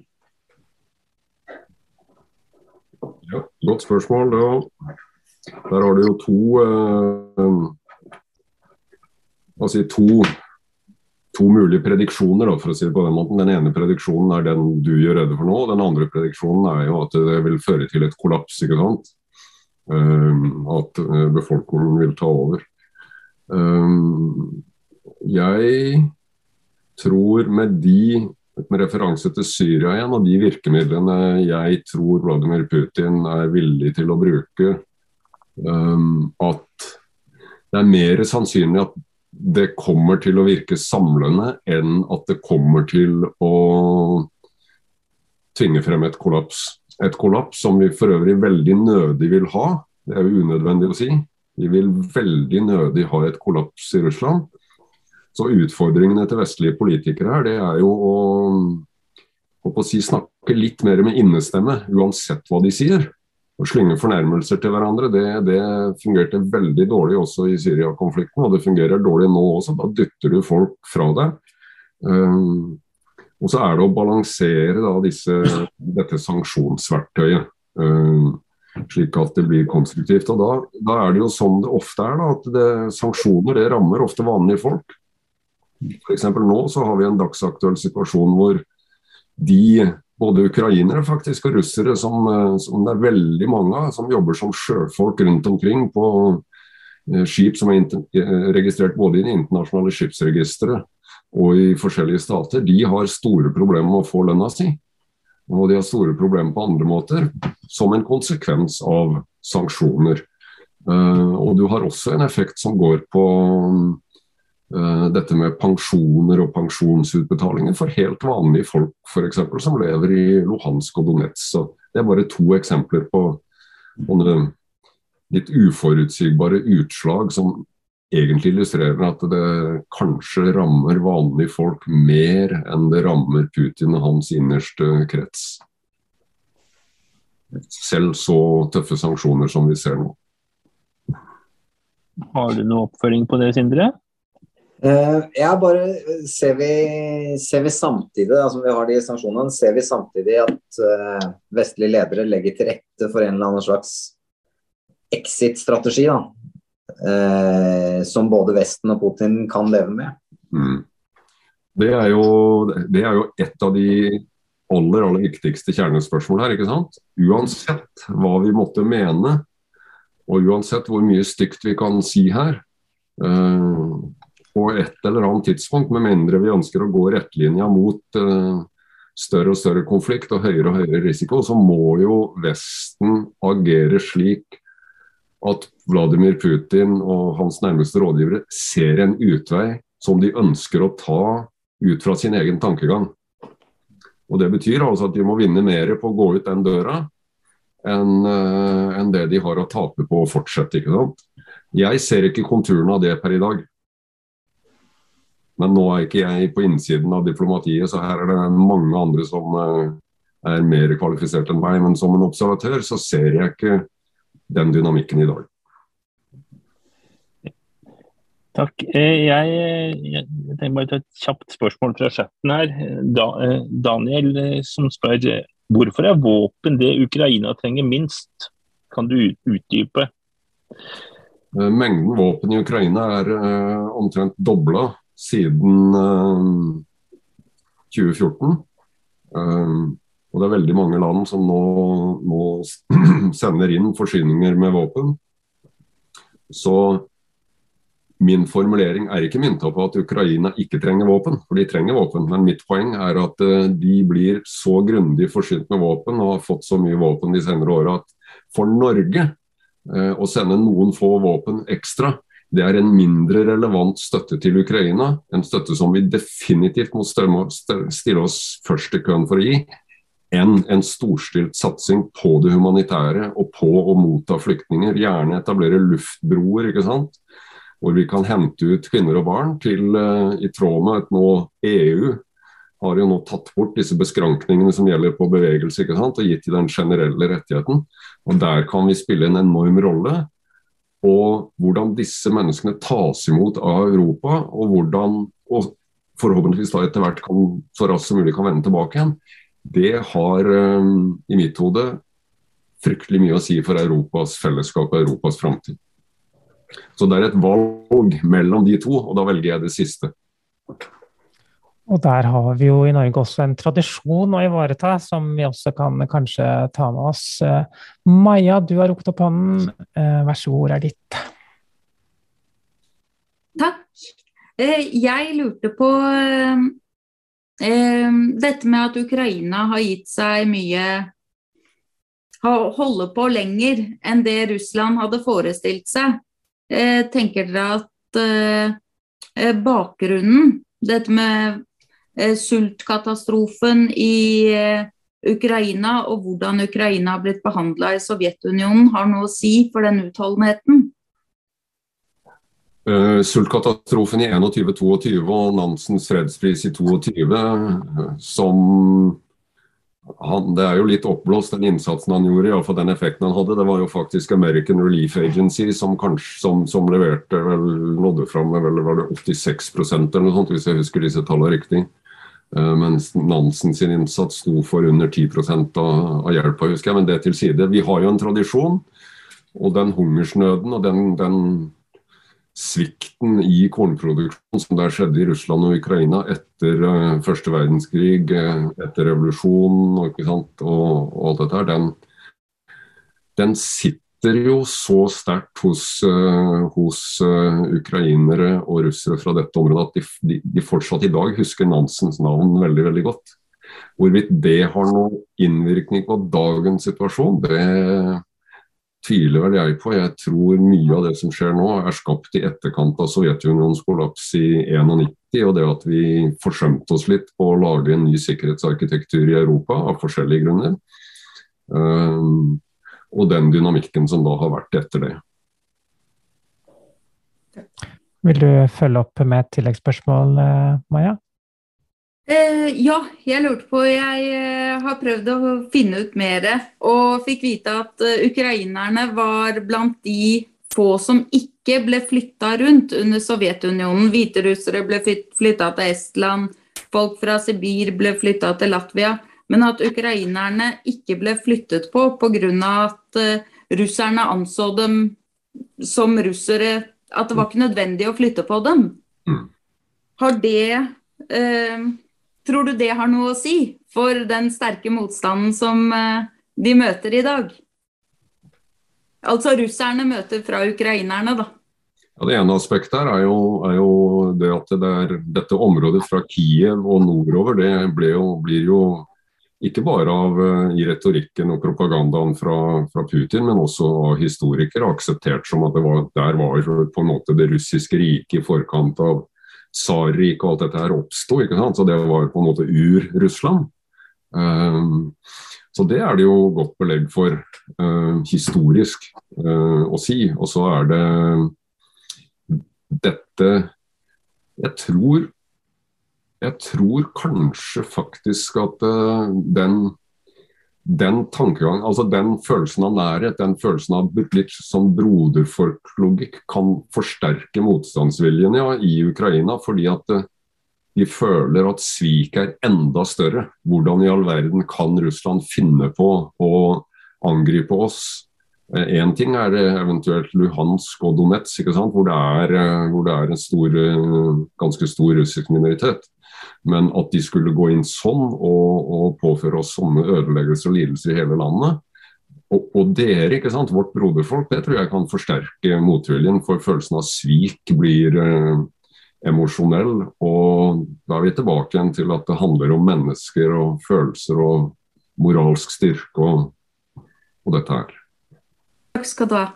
Ja, godt spørsmål. Der har du jo to eh, si to, to mulige prediksjoner, for å si det på den måten. Den ene prediksjonen er den du gjør rede for nå. og Den andre prediksjonen er jo at det vil føre til et kollaps. ikke sant? Um, at eh, befolkningen vil ta over. Um, jeg tror med de med referanse til Syria igjen, og de virkemidlene jeg tror Vladimir Putin er villig til å bruke, um, at det er mer sannsynlig at det kommer til å virke samlende enn at det kommer til å tvinge frem et kollaps. Et kollaps som vi for øvrig veldig nødig vil ha, det er jo unødvendig å si. Vi vil veldig nødig ha et kollaps i Russland. Så utfordringene til vestlige politikere her, det er jo å, å si, snakke litt mer med innestemme, uansett hva de sier. Å slynge fornærmelser til hverandre, det, det fungerte veldig dårlig også i Syria-konflikten. Og det fungerer dårlig nå også. Da dytter du folk fra deg. Um, og så er det å balansere da, disse, dette sanksjonsverktøyet. Um, slik at det blir konstruktivt. Og da, da, er det jo sånn det ofte er, da, at det, sanksjoner det rammer ofte vanlige folk. F.eks. nå så har vi en dagsaktuell situasjon hvor de, både ukrainere faktisk og russere, som, eh, som det er veldig mange av, som jobber som sjøfolk rundt omkring på eh, skip som er eh, registrert både i det internasjonale skipsregisteret og i forskjellige stater, de har store problemer med å få lønna si. Og de har store problemer på andre måter, som en konsekvens av sanksjoner. og du har også en effekt som går på dette med pensjoner og pensjonsutbetalinger for helt vanlige folk for eksempel, som lever i Luhansk og Donetsk. Så det er bare to eksempler på litt uforutsigbare utslag som egentlig illustrerer at det kanskje rammer vanlige folk mer enn det rammer Putin og hans innerste krets. Selv så tøffe sanksjoner som vi ser nå. Har du noe oppfølging på det, Sindre? Uh, ja, bare ser vi, ser vi samtidig, altså vi har de sanksjonene, ser vi samtidig at uh, vestlige ledere legger til rette for en eller annen slags exit-strategi, da. Som både Vesten og Putin kan leve med. Mm. Det, er jo, det er jo et av de aller, aller viktigste kjernespørsmål her. ikke sant? Uansett hva vi måtte mene, og uansett hvor mye stygt vi kan si her, uh, på et eller annet tidspunkt, med mindre vi ønsker å gå rettlinja mot uh, større og større konflikt og høyere og høyere risiko, så må jo Vesten agere slik at Vladimir Putin og hans nærmeste rådgivere ser en utvei som de ønsker å ta ut fra sin egen tankegang. Og Det betyr altså at de må vinne mer på å gå ut den døra enn uh, en det de har å tape på å fortsette. ikke sant? Jeg ser ikke konturene av det per i dag. Men nå er ikke jeg på innsiden av diplomatiet, så her er det mange andre som uh, er mer kvalifisert enn meg. Men som en observatør så ser jeg ikke den dynamikken i dag. Takk. Eh, jeg, jeg, tenker bare ta et kjapt spørsmål fra chatten her. Da, eh, Daniel eh, som spør hvorfor er våpen det Ukraina trenger minst? Kan du utdype? Mengden våpen i Ukraina er uh, omtrent dobla siden uh, 2014. Uh, og det er veldig mange land som nå, nå [clears throat] sender inn forsyninger med våpen. Så Min formulering er ikke mynta på at Ukraina ikke trenger våpen, for de trenger våpen. Men mitt poeng er at uh, de blir så grundig forsynt med våpen og har fått så mye våpen de senere åra at for Norge å sende noen få våpen ekstra, det er en mindre relevant støtte til Ukraina. En støtte som vi definitivt må stille oss først i køen for å gi. Enn en storstilt satsing på det humanitære og på å motta flyktninger. Gjerne etablere luftbroer, ikke sant hvor vi kan hente ut kvinner og barn til, uh, i tråd med at nå EU har jo nå tatt bort disse beskrankningene som gjelder på bevegelse ikke sant, og gitt til den generelle rettigheten. Og Der kan vi spille en enorm rolle. Og hvordan disse menneskene tas imot av Europa, og hvordan og forhåpentligvis da etter hvert kan, så raskt som mulig kan vende tilbake igjen, det har um, i mitt hode fryktelig mye å si for Europas fellesskap og Europas framtid. Så det er et valg mellom de to, og da velger jeg det siste. Og der har vi jo i Norge også en tradisjon å ivareta, som vi også kan kanskje ta med oss. Maja, du har rukket opp hånden. Eh, vær så god, ordet er ditt. Takk. Eh, jeg lurte på eh, dette med at Ukraina har gitt seg mye Holder på lenger enn det Russland hadde forestilt seg. Tenker dere at bakgrunnen, dette med sultkatastrofen i Ukraina og hvordan Ukraina har blitt behandla i Sovjetunionen, har noe å si for den utholdenheten? Uh, sultkatastrofen i 21-22 og Nansens fredspris i 22, som han, det er jo litt oppblåst, den innsatsen han gjorde, iallfall den effekten han hadde. Det var jo faktisk American Relief Agency som, kanskje, som, som leverte, vel, nådde fram med vel, var det 86% eller noe sånt, hvis jeg husker disse tallene riktig. Uh, mens Nansen sin innsats sto for under 10 av, av hjelpa, husker jeg. Men det til side. Vi har jo en tradisjon, og den hungersnøden og den, den svikten i kornproduksjon som der skjedde i Russland og Ukraina etter uh, første verdenskrig, uh, etter revolusjonen og, og, og, alt dette her, den, den sitter jo så sterkt hos, uh, hos ukrainere og russere fra dette området at de, de, de, fortsatt i dag husker Nansens navn veldig, veldig godt. Hvorvidt det har noen innvirkning på dagens situasjon, det tviler vel jeg på. Jeg tror mye av det som skjer nå er skapt i etterkant av Sovjetunionens kollaps i 91, og det at vi forsømte oss litt på å lage en ny sikkerhetsarkitektur i Europa av forskjellige grunner. Um, og den dynamikken som da har vært etter det. Vil du følge opp med et tilleggsspørsmål, eh, Maja? Eh, ja, jeg lurte på Jeg eh, har prøvd å finne ut mer, og fikk vite at uh, ukrainerne var blant de få som ikke ble flytta rundt under Sovjetunionen. Hviterussere ble flytta til Estland, folk fra Sibir ble flytta til Latvia. Men at ukrainerne ikke ble flyttet på pga. at uh, russerne anså dem som russere At det var ikke nødvendig å flytte på dem. Mm. Har det eh, Tror du det har noe å si for den sterke motstanden som eh, de møter i dag? Altså russerne møter fra ukrainerne, da. Ja, det ene aspektet her er jo, er jo det at det er, dette området fra Kiev og nordover det jo, blir jo ikke bare av, eh, i retorikken og propagandaen fra, fra, Putin, men også av historikere akseptert som at var, der var på en måte det russiske riket i forkant av tsarriket og alt dette her oppsto. Så det var på en måte ur-Russland. Um, så det er det jo godt belegg for uh, historisk uh, å si. Og så er det dette Jeg tror jeg tror kanskje faktisk at uh, den, den tankegang, altså den følelsen av nærhet, den følelsen av litt sånn broderfolklogikk, kan forsterke motstandsviljen ja, i Ukraina. Fordi at uh, de føler at sviket er enda større. Hvordan i all verden kan Russland finne på å angripe oss? Én eh, ting er eventuelt Luhansk og Donetsk, hvor det, er, hvor det er en stor, ganske stor russisk minoritet. Men at de skulle gå inn sånn og, og påføre oss sånne ødeleggelser og lidelser i hele landet. Og, og, dere, ikke sant, vårt broderfolk, det tror jeg kan forsterke motviljen. For følelsen av svik blir eh, emosjonell. Og da er vi tilbake igjen til at det handler om mennesker og følelser og moralsk styrke og, og dette her. Takk skal du ha.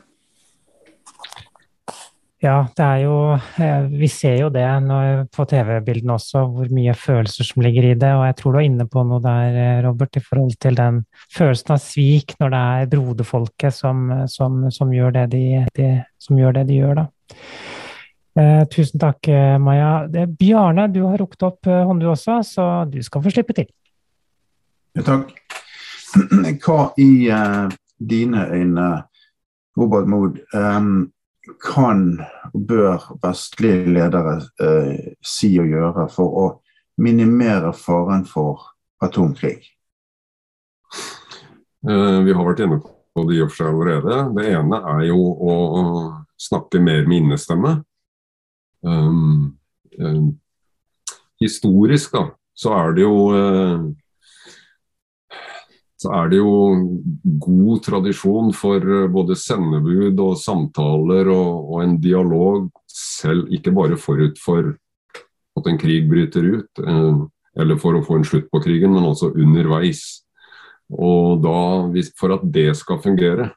Ja, det er jo eh, Vi ser jo det på TV-bildene også, hvor mye følelser som ligger i det. Og jeg tror du er inne på noe der, eh, Robert, i forhold til den følelsen av svik når det er broderfolket som, som, som, gjør, det de, de, som gjør det de gjør, da. Eh, tusen takk, eh, Maja. Bjarne, du har rukket opp hånd du også, så du skal få slippe til. Ja, takk. [clears throat] Hva i uh, dine øyne, Robert Mood, um, kan og bør vestlige ledere eh, si og gjøre for å minimere faren for atomkrig? Eh, vi har vært inne på det i og for seg allerede. Det ene er jo å snakke mer med innestemme. Um, um, historisk da, så er det jo uh, så er det jo god tradisjon for eh, både sendebud og samtaler og, og, en dialog, selv ikke bare forut for at en krig bryter ut, eh, eller for å få en slutt på krigen, men også underveis. Og da, For at det skal fungere,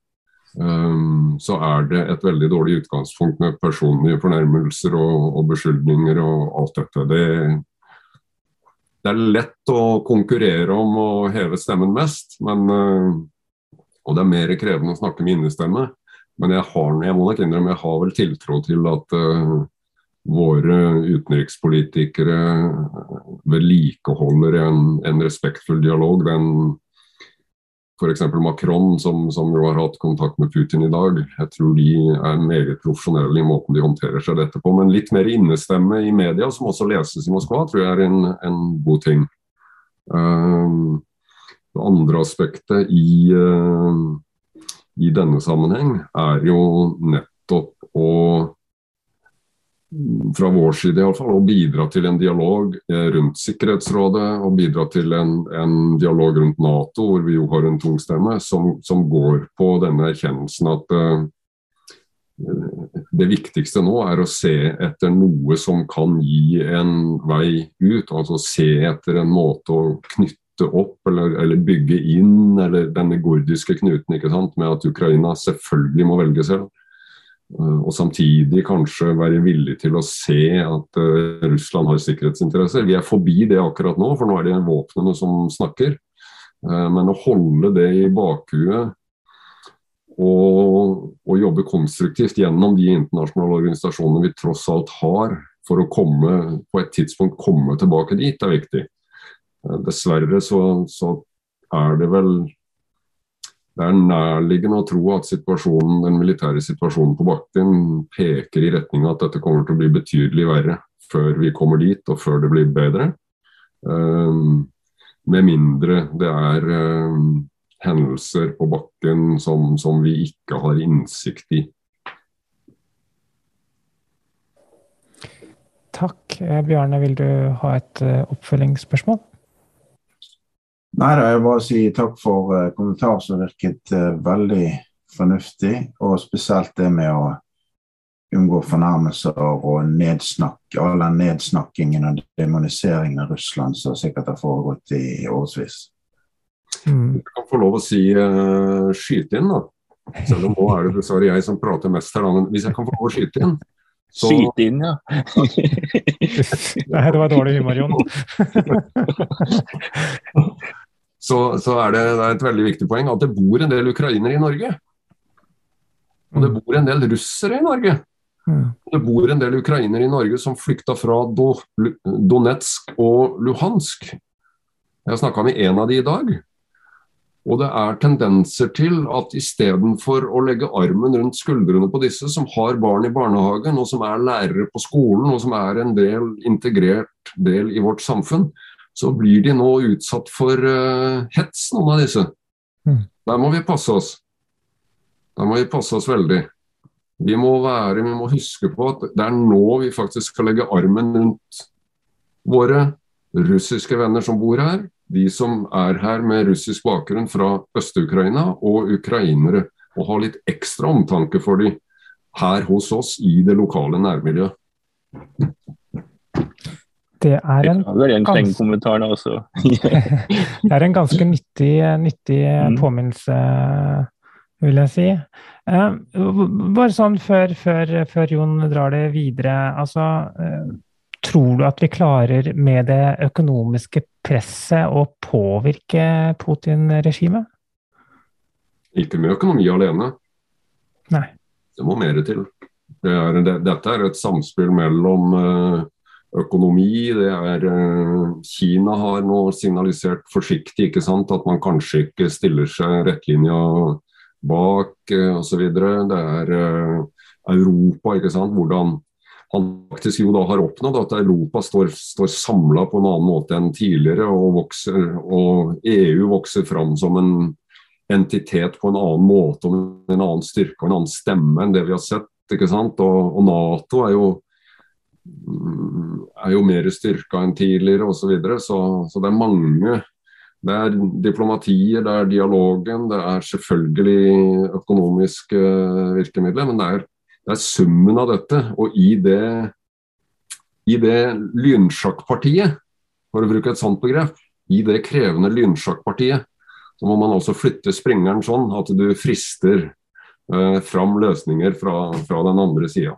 um, så er det et veldig dårlig utgangspunkt med personlige fornærmelser og, og beskyldninger og alt dette. Det, det er lett å konkurrere om å heve stemmen mest, men, eh, og det er mer krevende å snakke med innestemme. Men jeg, har, jeg må nok innrømme jeg har vel tiltro til at uh, våre utenrikspolitikere vedlikeholder en, en respektfull dialog. Den f.eks. Macron, som, som, jo har hatt kontakt med Putin i dag. Jeg tror de er meget profesjonelle i måten de håndterer seg dette på. Men litt mer innestemme i media, som også leses i Moskva, tror jeg er en, en god ting. Uh, det andre aspektet i, uh, i denne sammenheng er jo nettopp å fra vår side i alle fall, å bidra til en dialog eh, rundt Sikkerhetsrådet og bidra til en, en, dialog rundt Nato, hvor vi jo har en tung stemme, som, som går på denne erkjennelsen at uh, det viktigste nå er å se etter noe som kan gi en vei ut. Altså se etter en måte å knytte opp eller, eller bygge inn eller denne gordiske knuten med at Ukraina selvfølgelig må velge selv. Eh, og samtidig kanskje være villig til å se at uh, Russland har sikkerhetsinteresser. Vi er forbi det akkurat nå, for nå er det våpnene som snakker. Uh, men å holde det i bakhuet og, og jobbe konstruktivt gjennom de internasjonale organisasjonene vi tross alt har, for å komme, på et tidspunkt komme tilbake dit, er viktig. Eh, dessverre så, så er det vel det er nærliggende å tro at den militære situasjonen på bakken peker i retning av at dette kommer til å bli betydelig verre før vi kommer dit, og før det blir bedre. Um, med mindre det er um, hendelser på bakken som, som, vi ikke har innsikt i. Takk. Eh, Bjarne, vil du ha et uh, oppfølgingsspørsmål? Nei da, jeg vil bare si takk for uh, kommentar som virket uh, veldig fornuftig. Og spesielt det med å unngå fornærmelser og nedsnakk, all den nedsnakkingen og demoniseringen av Russland som sikkert har foregått i årevis. Mm. Du kan få lov å si uh, skyte inn, da. Selv om nå er det dessverre jeg som prater mest her, men hvis jeg kan få lov å skyte inn så... Skyte inn, ja. Nei, [laughs] det var dårlig humor, Jon. [laughs] så, så er det, det er et veldig viktig poeng at det bor en del ukrainere i Norge. Og det mm. bor en del russere i Norge. Mm. Det bor en del ukrainere i Norge som flykta fra Donetsk og Luhansk. Jeg snakka med en av de i dag. Og det er tendenser til at istedenfor å legge armen rundt skuldrene på disse som har barn i barnehagen, og som er lærere på skolen, og som er en del integrert del i vårt samfunn, så blir de nå utsatt for uh, hets, noen av disse. Mm. Der må vi passe oss. Der må vi passe oss veldig. Vi må være, vi må huske på at det er nå vi faktisk skal legge armen rundt våre russiske venner som bor her, de som er her med russisk bakgrunn fra Øst-Ukraina, og ukrainere. Og ha litt ekstra omtanke for dem her hos oss i det lokale nærmiljøet. Det er en, en kommentar også. [laughs] det er en ganske nyttig, nyttig mm. påminnelse, vil jeg si. Eh, bare sånn før, før, før, Jon drar det videre. altså eh, Tror du at vi klarer med det økonomiske presset å påvirke Putin-regimet? Ikke med økonomi alene. Nei. Det må mer til. Det er, det, dette er et samspill mellom uh, økonomi. Det er uh, Kina har nå signalisert forsiktig ikke sant, at man kanskje ikke stiller seg rettlinja bak uh, osv. Det er uh, Europa, ikke sant. Hvordan han faktisk jo da har oppnådd at Europa står, står samla på en annen måte enn tidligere, og, vokser, og EU vokser fram som en entitet på en annen måte, med en annen styrke og en annen stemme enn det vi har sett. ikke sant? Og, og Nato er jo, er jo mer styrka enn tidligere osv. Så, videre. så Så det er mange det er diplomatiet, det er dialogen, det er selvfølgelig økonomiske virkemidler. Men det er det er summen av dette. Og i det, i det lynsjakkpartiet, for å bruke et sånt begrep, i det krevende lynsjakkpartiet, så må man også flytte springeren sånn at du frister eh, fram løsninger fra, fra den andre sida.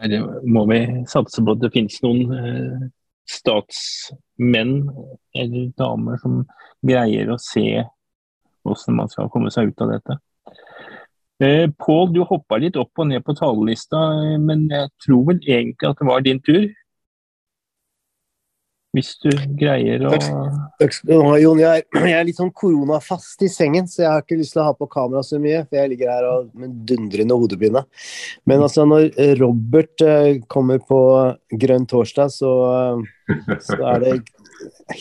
Her må vi satse på at det finnes noen eh, statsmenn eller damer som greier å se hvordan man skal komme seg ut av dette. Eh, Pål, du hoppa litt opp og ned på talerlista, eh, men jeg tror vel egentlig at det var din tur? Hvis du greier å Takk skal du ha, Jon. Jeg er, [clears throat] jeg er litt sånn koronafast i sengen, så jeg har ikke lyst til å ha på kamera så mye. For jeg ligger her og, med dundrende hodepine. Men altså, når Robert uh, kommer på Grønn torsdag, så, uh, så er det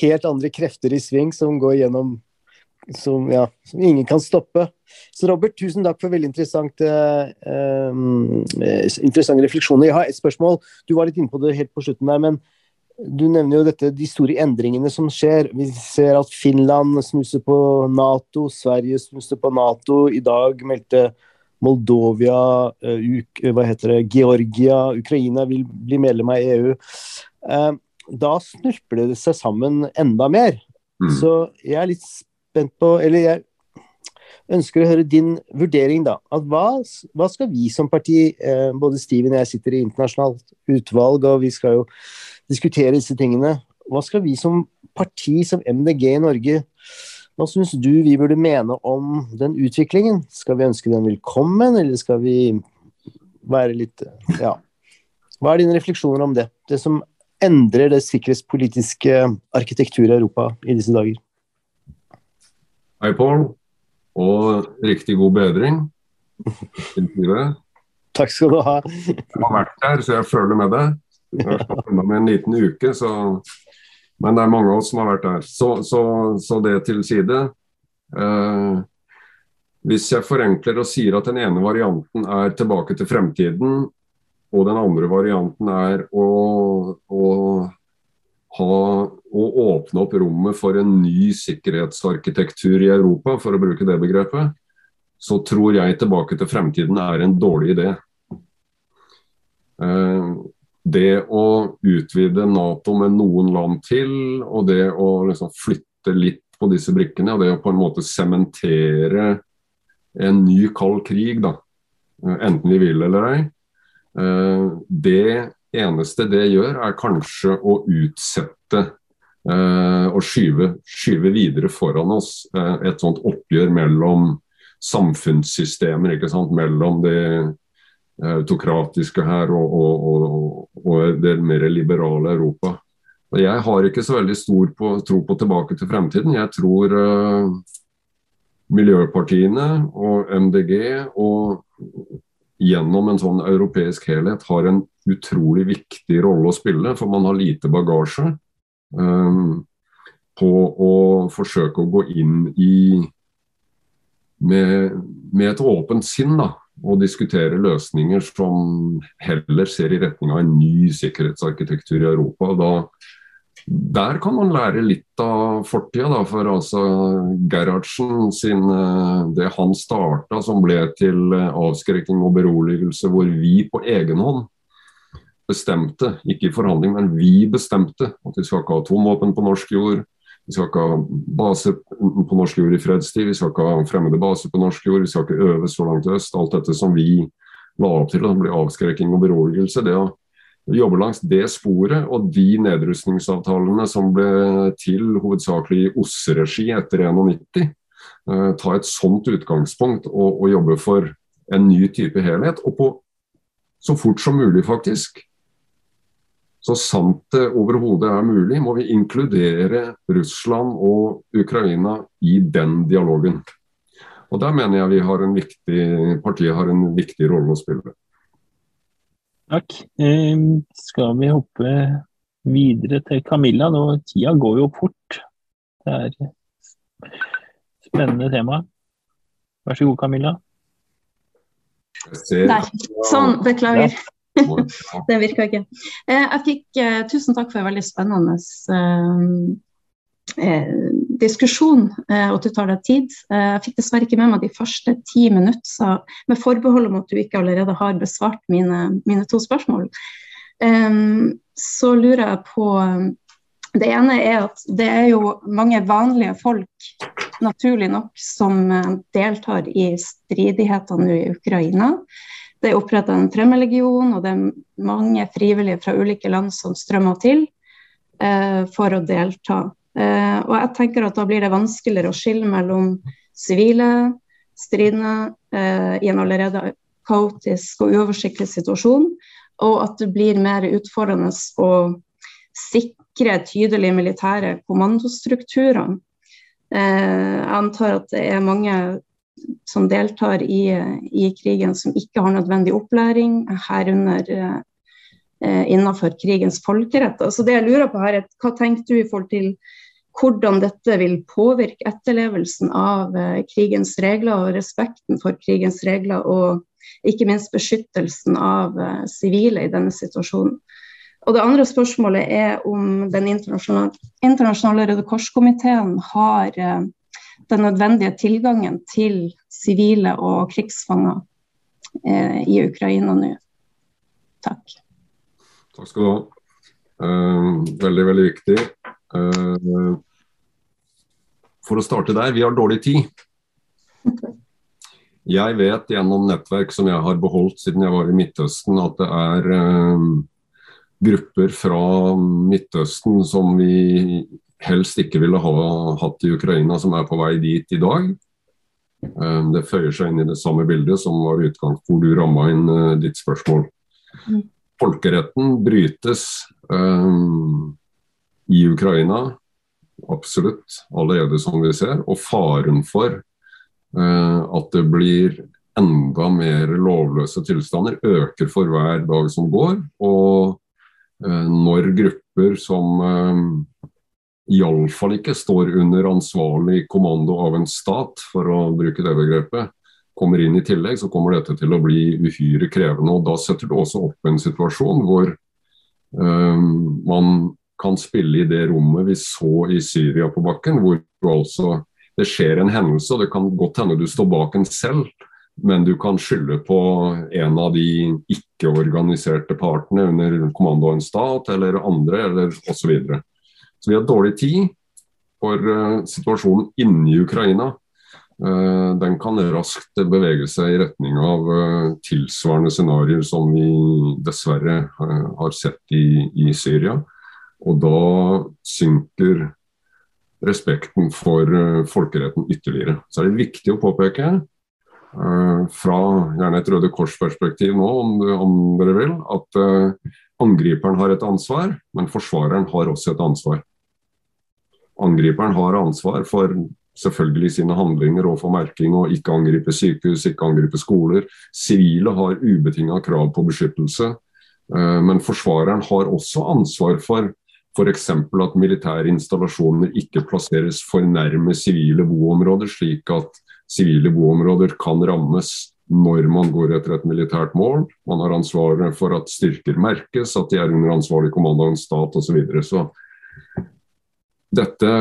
helt andre krefter i sving som går gjennom som, ja, som ingen kan stoppe. Så Robert, tusen takk for veldig interessant, uh, interessante refleksjoner. Jeg har et spørsmål. Du var litt inne på det helt på slutten der, men du nevner jo dette, de store endringene som skjer. Vi ser at Finland snuser på Nato, Sverige snuser på Nato. I dag meldte Moldovia, uh, Uk, hva heter det, Georgia, Ukraina vil bli medlem av EU. Uh, da snurper det seg sammen enda mer. Mm. Så jeg er litt spent på Eller jeg ønsker å høre din vurdering, da. Hva, hva skal vi som parti, eh, både Steven og jeg sitter i internasjonalt utvalg, og vi skal jo diskutere disse tingene. Hva skal vi som parti, som MDG i Norge, Hva syns du vi burde mene om den utviklingen? Skal vi ønske den velkommen, eller skal vi være litt Ja. Hva er dine refleksjoner om det? Det som endrer det sikkerhetspolitiske arkitekturet i Europa i disse dager? Hei, Pål. Og riktig god bedring. [laughs] Takk skal du ha. Jeg har vært der, så jeg føler med deg. Jeg har vært med en liten uke, så Men det er mange av oss som har vært der. Så, så, så det til side. Eh, hvis jeg forenkler og sier at den ene varianten er tilbake til fremtiden, og den andre varianten er å, å, ha, å åpne opp rommet for en ny sikkerhetsarkitektur i Europa, for å bruke det begrepet, så tror jeg tilbake til fremtiden er en dårlig idé. Eh, det å utvide Nato med noen land til, og det å liksom flytte litt på disse brikkene, og det å på en måte sementere en ny kald krig, da, eh, enten vi vil eller ei, eh, det eneste det gjør, er kanskje å utsette og skyve, skyve videre foran oss et sånt oppgjør mellom samfunnssystemer, mellom det autokratiske her og, og, og, og, det mer liberale Europa. Og Jeg har ikke så veldig stor på, tro på tilbake til fremtiden. Jeg tror uh, miljøpartiene og MDG og gjennom en sånn europeisk helhet har en utrolig viktig rolle å spille, for man har lite bagasje um, på å forsøke å gå inn i med, med et åpent sinn da, og diskutere løsninger som heller ser i retning av en ny sikkerhetsarkitektur i Europa. Da, der kan man lære litt av fortida. For altså Gerhardsen sin, eh, det han starta som ble til eh, avskrekking og beroligelse, hvor vi på egen hånd bestemte, ikke i forhandling, men vi bestemte at vi skal ikke ha atomvåpen på norsk jord. Vi skal ikke ha base på norsk jord i fredstid, vi skal ikke ha fremmede baser på norsk jord, vi skal ikke øve så langt øst. Alt dette som vi la opp til, det blir avskrekking og beroligelse. det å jobbe langs det sporet og de nedrustningsavtalene som ble til hovedsakelig i OSSE-regi etter 1991, Eh, ta et sånt utgangspunkt og, og, jobbe for en ny type helhet. Og på så fort som mulig, faktisk, så sant det overhodet er mulig, må vi inkludere Russland og Ukraina i den dialogen. Og Der mener jeg vi har en viktig, partiet har en viktig rolle å spille. Takk. Eh, skal vi hoppe videre til Camilla? Nå, tida går jo fort. Det er spennende tema. Vær så god, Camilla. Nei, Sånn, beklager. Det virka ikke. Eh, jeg fikk eh, Tusen takk for en veldig spennende eh, diskusjon, og at du tar deg tid. Jeg fikk dessverre ikke med meg de første ti minutter, med forbehold om at du ikke allerede har besvart mine, mine to spørsmål. Så lurer jeg på Det ene er at det er jo mange vanlige folk, naturlig nok, som deltar i stridighetene i Ukraina. Det er oppretta en fremmedlegion, og det er mange frivillige fra ulike land som strømmer til eh, for å delta. Eh, og jeg tenker at Da blir det vanskeligere å skille mellom sivile stridende eh, i en allerede kaotisk og uoversiktlig situasjon, og at det blir mer utfordrende å sikre tydelige militære kommandostrukturer. Eh, jeg antar at det er mange som deltar i, i, krigen som ikke har nødvendig opplæring, herunder eh, innenfor krigens folkerett. Altså det jeg lurer på her er, Hva tenker du i forhold til hvordan dette vil påvirke etterlevelsen av eh, krigens regler og respekten for krigens regler, og ikke minst beskyttelsen av eh, sivile i denne situasjonen? Og Det andre spørsmålet er om den internasjonale, internasjonale Røde Kors-komiteen har eh, den nødvendige tilgangen til sivile og krigsfanger eh, i Ukraina nå. Takk. Takk skal du ha. Uh, veldig, veldig viktig. Uh, for å starte der, vi har dårlig tid. Jeg vet gjennom nettverk som jeg har beholdt siden jeg var i Midtøsten, at det er uh, grupper fra Midtøsten som vi helst ikke ville ha hatt i Ukraina, som er på vei dit i dag. Eh, det føyer seg inn i det samme bildet som var utgangspunkt hvor du ramma inn eh, ditt spørsmål. Mm. Folkeretten brytes um, i Ukraina, absolutt, allerede som vi ser. Og faren for uh, at det blir enda mer lovløse tilstander, øker for hver dag som går. Og uh, når grupper som uh, iallfall ikke står under ansvarlig kommando av en stat, for å bruke det begrepet, kommer inn i tillegg, så kommer dette til å bli uhyre krevende. og Da setter du også opp en situasjon hvor um, man kan spille i det rommet vi så i Syria på bakken, hvor altså, det skjer en hendelse, og det kan godt hende du står bak en selv, men du kan skylde på en av de ikke-organiserte partene under kommando av en stat, eller andre, eller osv. Så, vi har dårlig tid for uh, situasjonen inni Ukraina. Uh, den kan raskt bevege seg i retning av uh, tilsvarende scenarioer som vi dessverre har sett i, i, Syria. Og da synker respekten for folkeretten ytterligere. Så er det viktig å påpeke, fra gjerne et Røde Kors-perspektiv nå, om, om, dere vil, at angriperen har et ansvar, men forsvareren har også et ansvar. Angriperen har ansvar for selvfølgelig sine handlinger og for merking og ikke angripe sykehus, ikke angripe skoler. Sivile har ubetinga krav på beskyttelse, eh, men forsvareren har også ansvar for f.eks. at militære installasjoner ikke plasseres for nærme sivile boområder, slik at sivile boområder kan rammes når man går etter et militært mål. Man har ansvaret for at styrker merkes, at de er under ansvarlig kommando av en stat osv. Så, videre. så dette,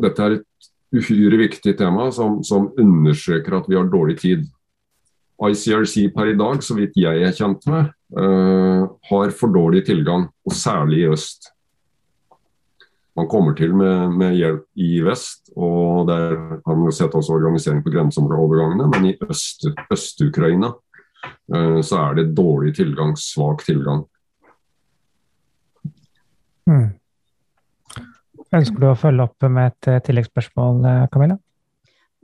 dette er et uhyre viktig tema som, som, undersøker at vi har dårlig tid. ICRC per i dag, så vidt jeg er kjent med, uh, har for dårlig tilgang, og særlig i øst. Man kommer til med, med hjelp i vest, og der har man sett også organisering på grenseovergangene, men i Øst-Ukraina uh, så er det dårlig tilgang, svak tilgang. Mm. Ønsker du å følge opp med et eh, tilleggsspørsmål, eh, Camilla?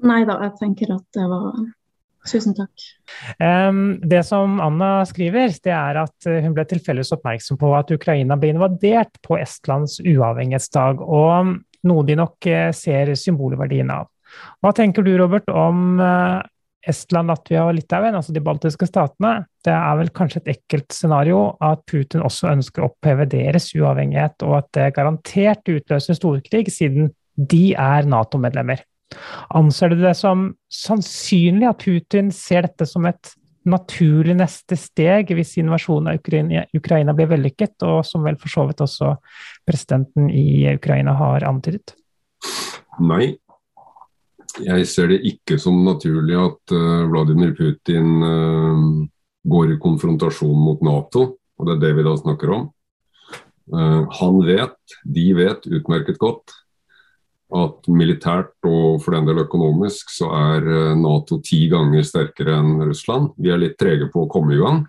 Nei da, jeg tenker at det var Tusen takk. Det som Anna skriver, det er at eh, hun ble tilfeldigvis oppmerksom på at Ukraina ble invadert på Estlands uavhengighetsdag, og noe de nok ser symbolverdien av. Hva tenker du, Robert, om Estland, Latvia og Litauen, altså de baltiske statene, det er vel kanskje et ekkelt scenario at Putin også ønsker å oppheve deres uavhengighet, og at det garantert utløser storkrig, siden de er Nato-medlemmer. Anser du det som sannsynlig at Putin ser dette som et naturlig neste steg hvis invasjonen av Ukraina, blir vellykket, og som vel for så vidt også presidenten i Ukraina har antydet? Nei, jeg ser det ikke som naturlig at uh, Vladimir Putin uh, går i konfrontasjon mot Nato, og det er det vi da snakker om. Uh, han vet, de vet utmerket godt, at militært og for den del økonomisk så er Nato ti ganger sterkere enn Russland. Vi er litt trege på å komme i gang.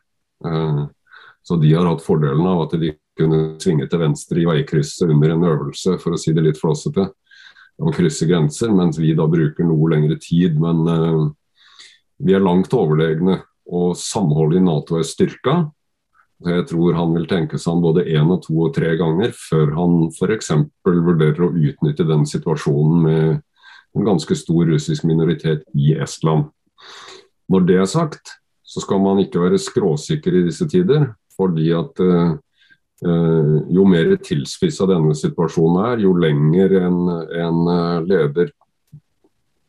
Så de har hatt fordelen av at de kunne svinge til venstre i veikrysset under en øvelse, for å si det litt flåsete å krysse grenser, mens vi da bruker noe lengre tid. Men uh, vi er langt overlegne, og samholdet i Nato er styrka. Jeg tror han vil tenke seg om både én og to og tre ganger før han f.eks. vurderer å utnytte den situasjonen med en ganske stor russisk minoritet i Estland. Når det er sagt, så skal man ikke være skråsikker i disse tider. fordi at uh, jo mer tilspissa denne situasjonen er, jo lenger en, en, eh, leder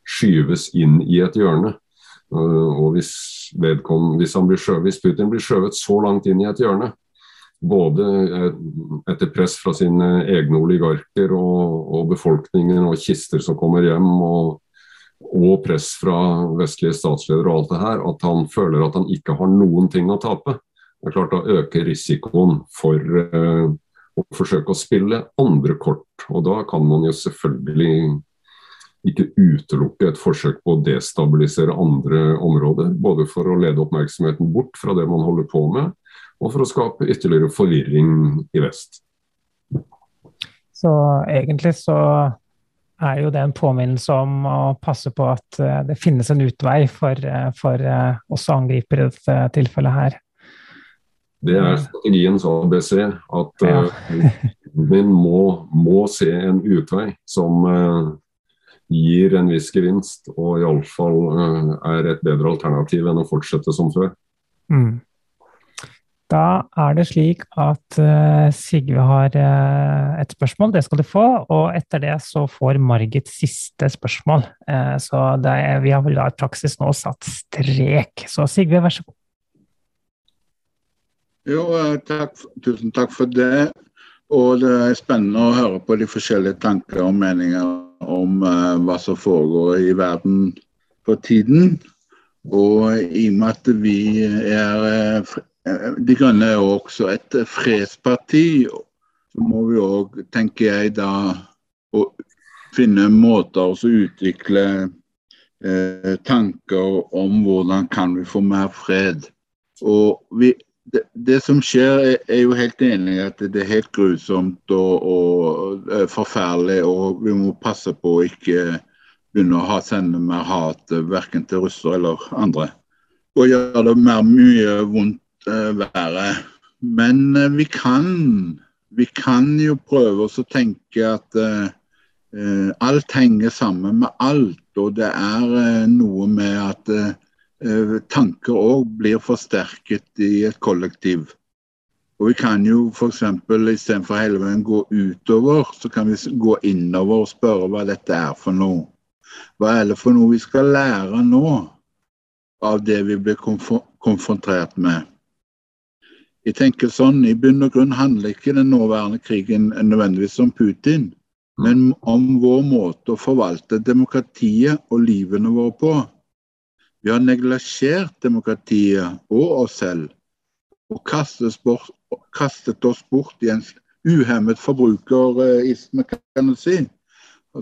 skyves inn i et hjørne. Eh, og hvis, hvis, skjøvet, hvis Putin blir skjøvet så langt inn i et hjørne, både etter press fra sine egne oligarker og, og befolkningen og kister som kommer hjem, og, og press fra vestlige statsledere og alt det her, at han føler at han ikke har noen ting å tape. Det er klart Da øker risikoen for uh, å forsøke å spille andre kort. Og da kan man jo selvfølgelig ikke utelukke et forsøk på å destabilisere andre områder. Både for å lede oppmerksomheten bort fra det man holder på med, og for å skape ytterligere forvirring i vest. Så egentlig så er jo det en påminnelse om å passe på at eh, det finnes en utvei for, eh, for eh, oss angripere i dette tilfellet her. Det er strategiens ABC. At ja. vi må, må, se en utvei som uh, gir en viss gevinst, og iallfall uh, er et bedre alternativ enn å fortsette som før. Mm. Da er det slik at uh, Sigve har uh, et spørsmål, det skal du få. Og etter det så får Margit siste spørsmål. Så er, vi har vel da i praksis nå satt strek. Så Sigve, vær så god. Jo, takk, tusen takk for det. Og det er spennende å høre på de forskjellige tanker og meninger om hva som foregår i verden for tiden. Og i og med at vi er Eh, de Grønne er også et fredsparti. Så må vi òg, tenker jeg, da å finne måter å utvikle eh, tanker om hvordan kan vi få mer fred. Og vi, det, som skjer, er, er jo helt enig at det er helt grusomt og, og, forferdelig. Og vi må passe på å ikke begynne å ha, sende mer hat verken til russere eller andre. Og gjøre det mer mye vondt Eh, være. Men eh, vi kan, vi kan jo prøve oss å tenke at uh, alt henger sammen med alt. Og det er noe med at tanker òg blir forsterket i et kollektiv. Og vi kan jo f.eks. istedenfor hele veien gå utover, så kan vi gå innover og spørre hva dette er for noe. Hva er det for noe vi skal lære nå av det vi blir konfrontert med? Jeg tenker sånn, I bunn og grunn handler ikke den nåværende krigen nødvendigvis om Putin, men om vår måte å forvalte demokratiet og livene våre på. Vi har neglisjert demokratiet og oss selv, og kastet, bort, kastet oss bort i en uhemmet forbrukerisme, kan du si,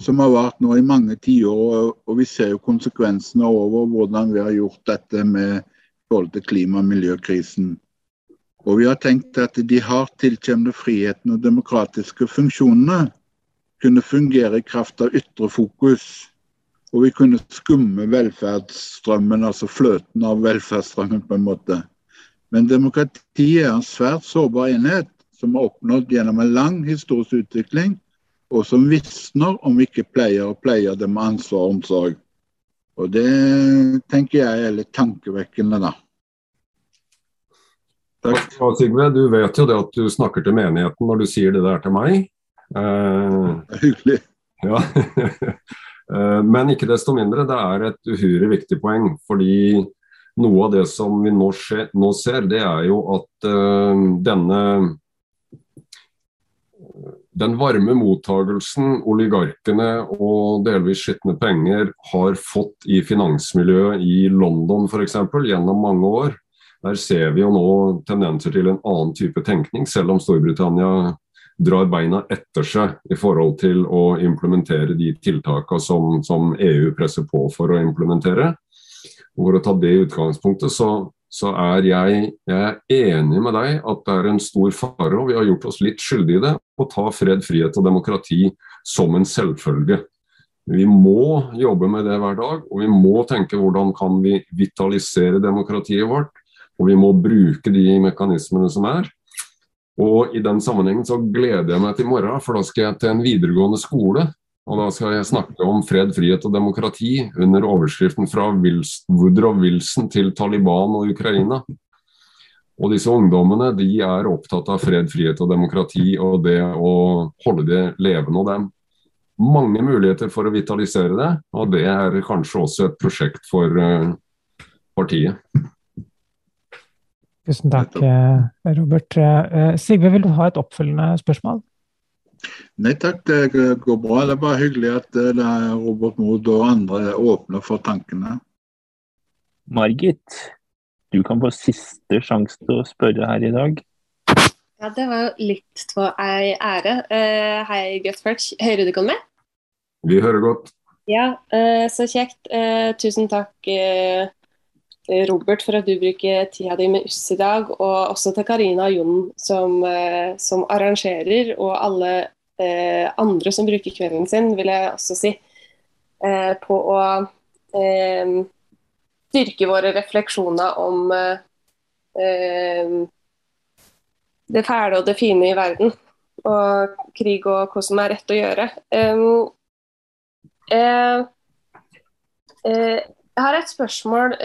som har vart nå i mange tiår. Og vi ser jo konsekvensene over hvordan vi har gjort dette med forhold til klima- og miljøkrisen. Og vi har tenkt at de hardt tilkjempede friheten og demokratiske funksjonene kunne fungere i kraft av ytre fokus. Og vi kunne skumme velferdsstrømmen, altså fløten av velferdsstrømmen på en måte. Men demokratiet er en svært sårbar enhet som er oppnådd gjennom en lang historisk utvikling, og som visner om vi ikke pleier å pleie det med ansvar og omsorg. Og det tenker jeg er litt tankevekkende, da. Takk. Ja, Sigve, du vet jo det at du snakker til menigheten når du sier det der til meg. Eh, Hyggelig. Ja. [laughs] Eh, men ikke desto mindre, det er et uhyre viktig poeng. Fordi noe av det som vi nå, skje, nå ser, det er jo at uh, denne den varme mottagelsen oligarkene og delvis skitne penger har fått i finansmiljøet i London f.eks. gjennom mange år, der ser vi jo nå tendenser til en annen type tenkning, selv om Storbritannia drar beina etter seg i forhold til å implementere de tiltakene som, som EU presser på for å implementere. Og for å ta det utgangspunktet, så, så er jeg, jeg, er enig med deg at det er en stor fare, og vi har gjort oss litt skyldige i det, å ta fred, frihet og demokrati som en selvfølge. Vi må jobbe med det hver dag, og vi må tenke hvordan kan vi vitalisere demokratiet vårt. Og vi må bruke de mekanismene som er. Og i den sammenhengen så gleder jeg meg til i morgen, for da skal jeg til en videregående skole. Og da skal jeg snakke om fred, frihet og demokrati under overskriften fra Woodrow Wilson til Taliban og Ukraina. Og disse ungdommene de er opptatt av fred, frihet og demokrati og det å holde det levende. Og det er mange muligheter for å vitalisere det, og det er kanskje også et prosjekt for uh, partiet. Tusen takk, eh, Robert. Eh, Sigve, vil du ha et oppfølgende spørsmål? Nei takk, det går bra. Det er bare hyggelig at eh, det er Robert Mood og andre åpner for tankene. Margit, du kan få siste sjanse til å spørre her i dag. Ja, Det var jo litt av ei ære. Uh, hei, Gutfert. Hører du ikke meg? Vi hører godt. Ja, uh, så kjekt. Uh, tusen takk, Robert, for at du bruker tida di med oss i dag. Og også til Karina og Jon som, eh, som, arrangerer, og alle eh, andre som bruker kvelden sin, vil jeg også si, eh, på å eh, styrke våre refleksjoner om eh, det fæle og det fine i verden. Og krig og hva som er rett å gjøre. jeg, jeg har et spørsmål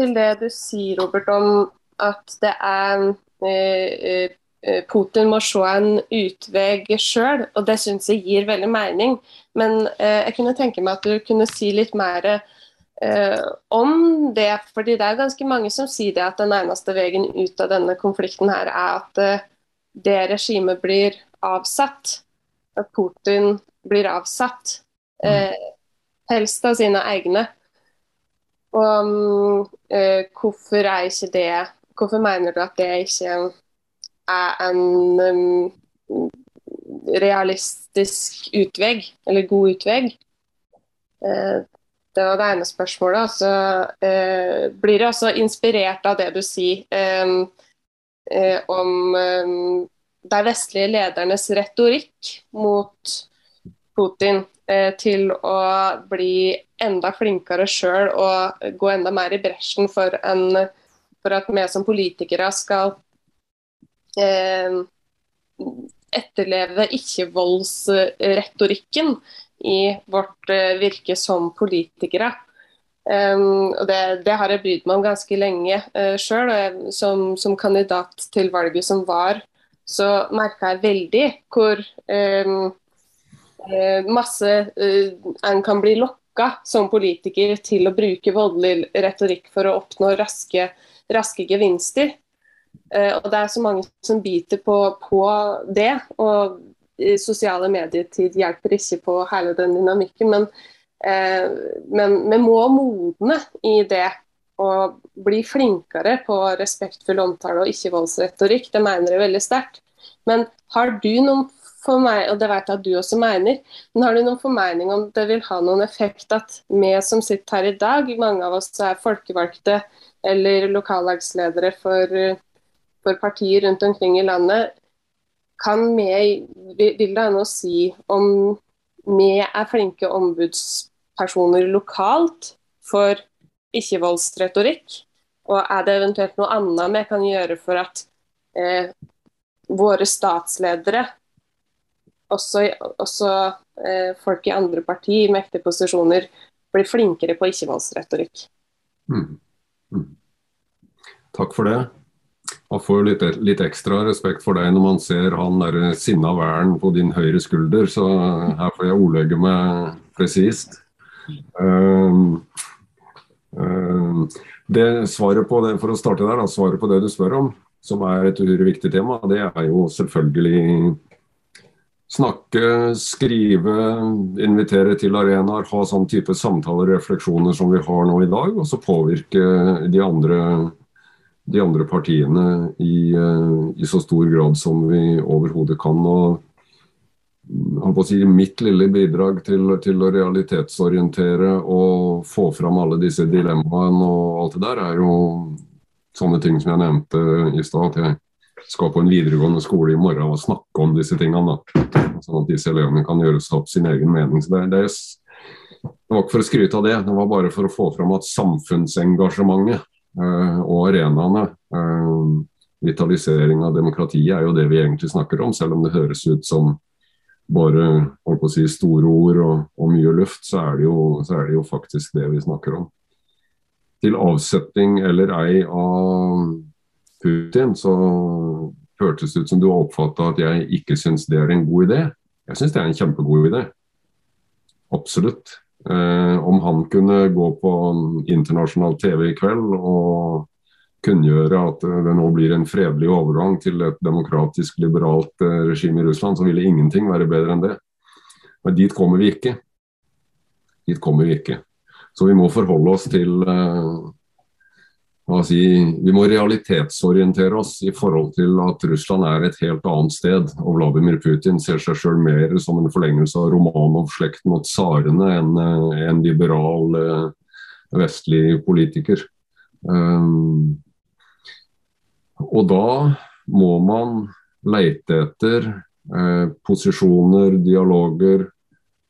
til det du sier, Robert, om at det er Eh, Putin må se en utvei sjøl, og det syns jeg gir veldig mening. Men eh, jeg kunne tenke meg at du kunne si litt mer eh, om det. fordi det er ganske mange som sier det at den eneste veien ut av denne konflikten her er at eh, det regimet blir avsatt. At Putin blir avsatt. Eh, helst av sine egne. Og eh, hvorfor er ikke det Hvorfor mener du at det ikke er en um, realistisk utvei, eller god utvei? Uh, det var det ene spørsmålet. Så uh, blir jeg også inspirert av det du sier um, eh om eh, de vestlige ledernes retorikk mot Putin eh, til å bli enda flinkere sjøl og gå enda mer i bresjen for, en, for at vi som politikere skal eh, etterleve ikke-voldsretorikken i vårt eh, virke som politikere. Um, og det, det, har jeg brydd meg om ganske lenge uh, sjøl. Som, som, kandidat til valget som var, så merka jeg veldig hvor um, masse uh, en kan bli lokka som politiker til å bruke voldelig retorikk for å oppnå raske, raske gevinster. Uh, og det er så mange som biter på, på det. Og sosiale medietid hjelper ikke på hele den dynamikken. Men, men vi må modne i det og bli flinkere på respektfull omtale og ikke-voldsretorikk. Det mener jeg veldig sterkt. Men har du noen meg, og det vet jeg at du også mener, men har du noen formening om det vil ha noen effekt at vi som sitter her i dag, mange av oss er folkevalgte eller lokallagsledere for for partier rundt omkring i landet, kan vi, vil det an å si om vi er flinke ombudspersoner lokalt for ikke-voldsretorikk? Og er det eventuelt noe annet vi kan gjøre for at eh, våre statsledere, også, også eh, folk i andre partier i mektige posisjoner, blir flinkere på ikke-voldsretorikk? Mm. Mm. Takk for det. Man får litt, litt, ekstra respekt for deg når man ser han der sinna væren på din høyre skulder, så her får jeg ordlegge meg presist. Um, um, det svaret på det, For å starte der, da, svaret på det du spør om, som er et uhyre viktig tema, det er jo selvfølgelig snakke, skrive, invitere til arenaer, ha sånn type samtaler og refleksjoner som vi har nå i dag, og så påvirke de andre de andre partiene i, i, så stor grad som vi overhodet kan. og si, Mitt lille bidrag til, til, å realitetsorientere og få fram alle disse dilemmaene og alt det der, er jo sånne ting som jeg nevnte i stad. Skal på en videregående skole i morgen og snakke om disse tingene. Da. Sånn at disse elevene kan gjøre seg opp sin egen mening. Det, det, det var ikke for å skryte av det, det var bare for å få fram at samfunnsengasjementet Eh, og arenaene. Eh, vitalisering av demokratiet er jo det vi egentlig snakker om, selv om det høres ut som bare si, store ord og, og, mye luft, så er, jo, så er, det jo, faktisk det vi snakker om. Til avsetning eller ei av Putin, så hørtes det ut som du oppfatta at jeg ikke syns det er en god idé. Jeg syns det er en kjempegod idé. Absolutt. Eh, om han kunne gå på internasjonal TV i kveld og kunngjøre at det nå blir en fredelig overgang til et demokratisk, liberalt eh, regime i Russland, så ville ingenting være bedre enn det. Men dit kommer vi ikke. Dit kommer vi ikke. Så vi må forholde oss til Si, vi må realitetsorientere oss i forhold til at Russland er et helt annet sted. Og Vladimir Putin ser seg sjøl mer som en forlengelse av Romanov-slekten og tsarene enn eh, en liberal eh, vestlig politiker. Um, og da må man leite etter eh, posisjoner, dialoger,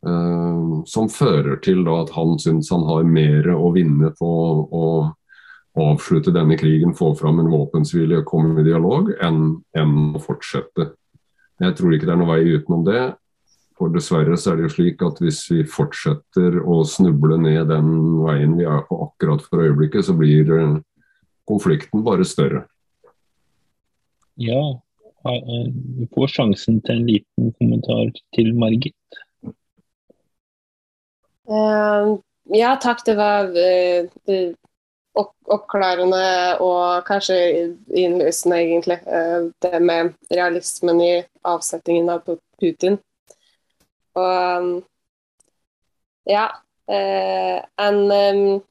eh, som fører til da, at han syns han har mer å vinne på å avslutte denne krigen, få fram en våpenhvile, komme i dialog, enn, enn å fortsette. Jeg tror ikke det er noen vei utenom det. For dessverre så er det jo slik at hvis vi fortsetter å snuble ned den veien vi er på akkurat for øyeblikket, så blir eh, konflikten bare større. Ja, du får sjansen til en liten kommentar til Margit. Uh, ja, takk. Det var uh, opp oppklarende og kanskje innlysende, egentlig. Uh, det med realismen i avsettingen av Putin. Og ja. Eh, en, um,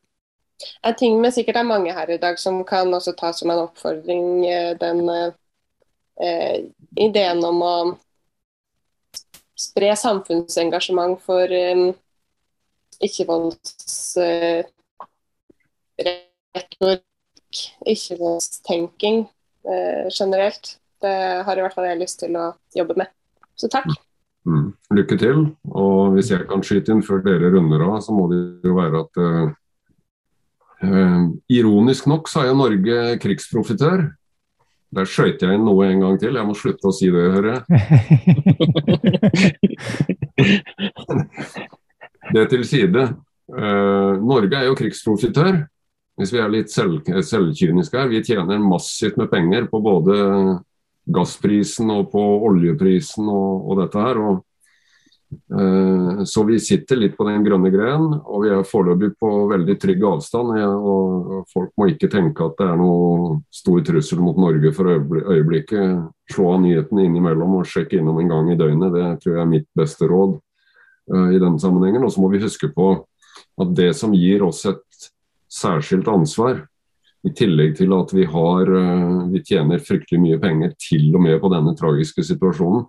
en ting med sikkert er mange her i dag som kan også tas som en oppfordring, eh, den eh, ideen om å spre samfunnsengasjement for um, ikke-voldsretorikk, ikke-voldstenking eh, generelt. Det har i hvert fall jeg lyst til å jobbe med. Så takk. Mm. Lykke til. Og hvis jeg kan skyte inn før dere runder av, så må det jo være at uh, uh, Ironisk nok så er jo Norge krigsprofitør. Der skøyt jeg inn noe en gang til. Jeg må slutte å si det, hører jeg. [laughs] det til side. Eh, Norge er jo krigsprofitør. Hvis vi er litt selv, selvkyniske her. Vi tjener massivt med penger på både gassprisen og på oljeprisen og, og dette her. Og, eh, så vi sitter litt på den grønne grenen, og vi er foreløpig på veldig trygg avstand. Og, og Folk må ikke tenke at det er noe stor trussel mot Norge for øyeblikket. Slå av nyhetene innimellom og sjekke innom en gang i døgnet. Det tror jeg er mitt beste råd eh, i denne sammenhengen. Og så må vi huske på at det som gir oss et særskilt ansvar, i tillegg til at vi, har, eh, vi tjener fryktelig mye penger til og med på denne tragiske situasjonen,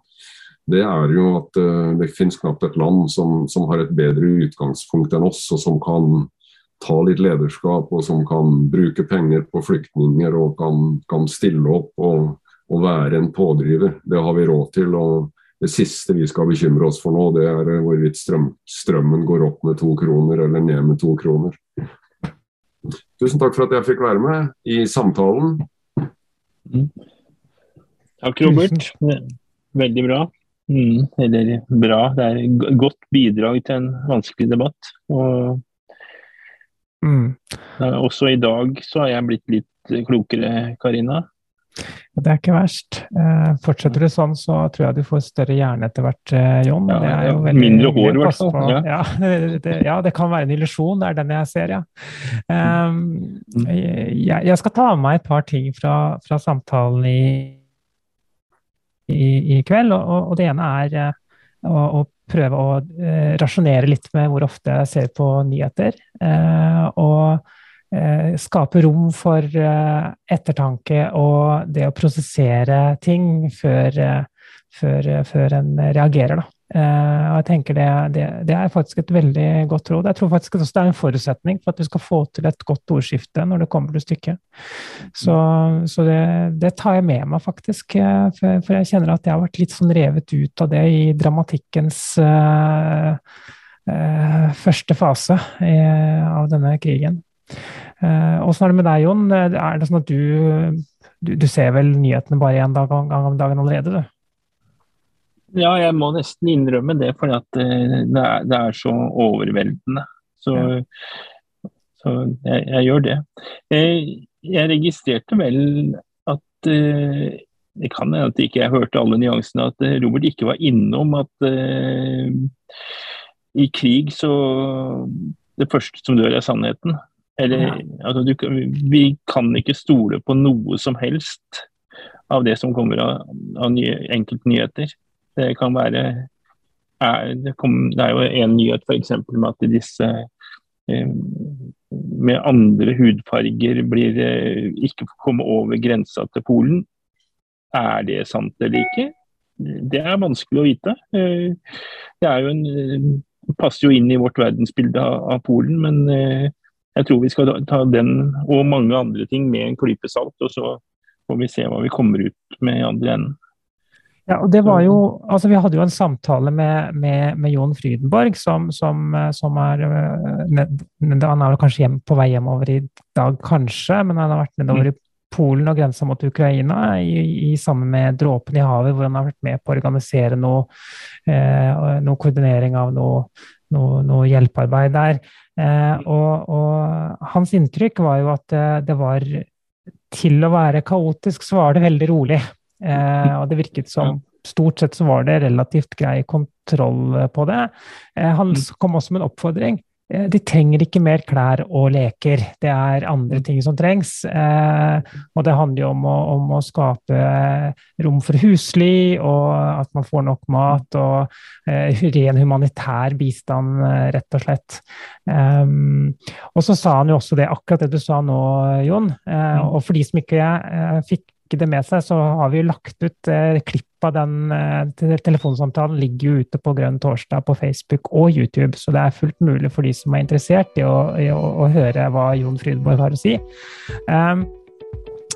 det er jo at eh, det finnes knapt et land som, som, har et bedre utgangspunkt enn oss, og som kan ta litt lederskap, og som kan bruke penger på flyktninger og kan, kan stille opp og, og, være en pådriver. Det har vi råd til. og Det siste vi skal bekymre oss for nå, det er hvorvidt strøm, strømmen går opp med to kroner eller ned med to kroner. Tusen takk for at jeg fikk være med i samtalen. Mm. Takk, Robert. Veldig bra. Mm, eller bra. Det er et godt bidrag til en vanskelig debatt. Og mm. også i dag så har jeg blitt litt klokere, Karina. Det er ikke verst. Eh, fortsetter du sånn, så tror jeg du får større hjerne etter hvert, eh, Jon. Ja, det er jo veldig, mindre hår, i hvert fall. Ja. [laughs] Ja, det, kan være en illusjon. Det er den jeg ser, ja. Um, jeg, jeg, skal ta med meg et par ting fra, fra samtalen i, i, i, kveld. Og, og, det ene er uh, å, å, prøve å rasjonere litt med hvor ofte jeg ser på nyheter. Uh, og Eh, skape rom for eh, ettertanke og det å prosessere ting før, eh, før, før en reagerer. Da. og jeg tenker det, det, det, er faktisk et veldig godt råd. Jeg tror faktisk også det er en forutsetning for at du skal få til et godt ordskifte når det kommer til stykket. Så, så det, det, tar jeg med meg, faktisk. For, for, jeg kjenner at jeg har vært litt sånn revet ut av det i dramatikkens uh, uh, første fase i, av denne krigen. Åssen er det med deg, Jon? Er det sånn at du, du, du ser vel nyhetene bare én gang, gang om dagen allerede, du? Ja, jeg må nesten innrømme det, for det, det, er så overveldende. Så, ja. så jeg, jeg, gjør det. Jeg, jeg registrerte vel at Det kan hende at jeg ikke hørte alle nyansene, at Robert ikke var innom at uh, i krig så Det første som dør, er sannheten. Eller, altså, du, vi kan ikke stole på noe som helst av det som kommer av, av nye, enkeltnyheter. Det kan være er, det, kom, det, er jo en nyhet f.eks. med at disse eh, med andre hudfarger blir eh, ikke får komme over grensa til Polen. Er det sant eller ikke? Det er vanskelig å vite. Eh, det er jo en, eh, passer jo inn i vårt verdensbilde av, av Polen, men eh, jeg tror vi skal ta den og mange andre ting med en klype salt, og så får vi se hva vi kommer ut med i andre enden. Ja, og det var jo, altså Vi hadde jo en samtale med, med, med Jon Frydenborg, som, som, som er ned, Han er kanskje hjem, på vei hjemover i dag, kanskje, men han har vært nedover i Polen og grensa mot Ukraina, i, i, sammen med Dråpen i havet, hvor han har vært med på å organisere noe, eh, noe koordinering av noe, noe, noe hjelpearbeid der. Eh, og, og, hans inntrykk var jo at det, det, var Til å være kaotisk, så var det veldig rolig. Eh, og det virket som stort sett så var det relativt grei kontroll på det. Eh, han mm. kom også med en oppfordring Eh, de trenger ikke mer klær og leker, det er andre ting som trengs. Eh, og det handler jo om å, om å, skape rom for husly, og at man får nok mat, og eh, ren humanitær bistand, eh, rett og slett. Og så sa han jo også det, akkurat det du sa nå, Jon. Eh, mm. og for de som ikke eh, fikk det med seg, så har vi jo lagt ut eh, klipp av den eh, telefonsamtalen. ligger jo ute på Grønn torsdag på Facebook og YouTube, så det er fullt mulig for de som er interessert i å, i å, å høre hva Jon Frydborg har å si. Um,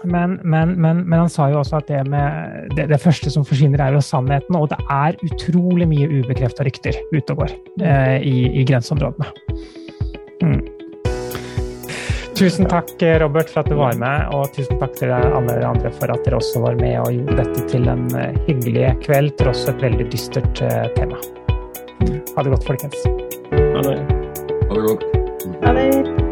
men, men, men, men, han sa jo også at det, med, det, det, første som forsvinner, er jo sannheten. Og det er utrolig mye ubekrefta rykter ute og går eh, i, i grenseområdene. Mm. Tusen takk, Robert, for at du var med, og tusen takk til alle andre for at dere også var med og gjorde dette til en eh, hyggelig kveld, tross et veldig dystert eh, tema. Ha det godt, folkens. Ha det. Ha det godt. Ha det.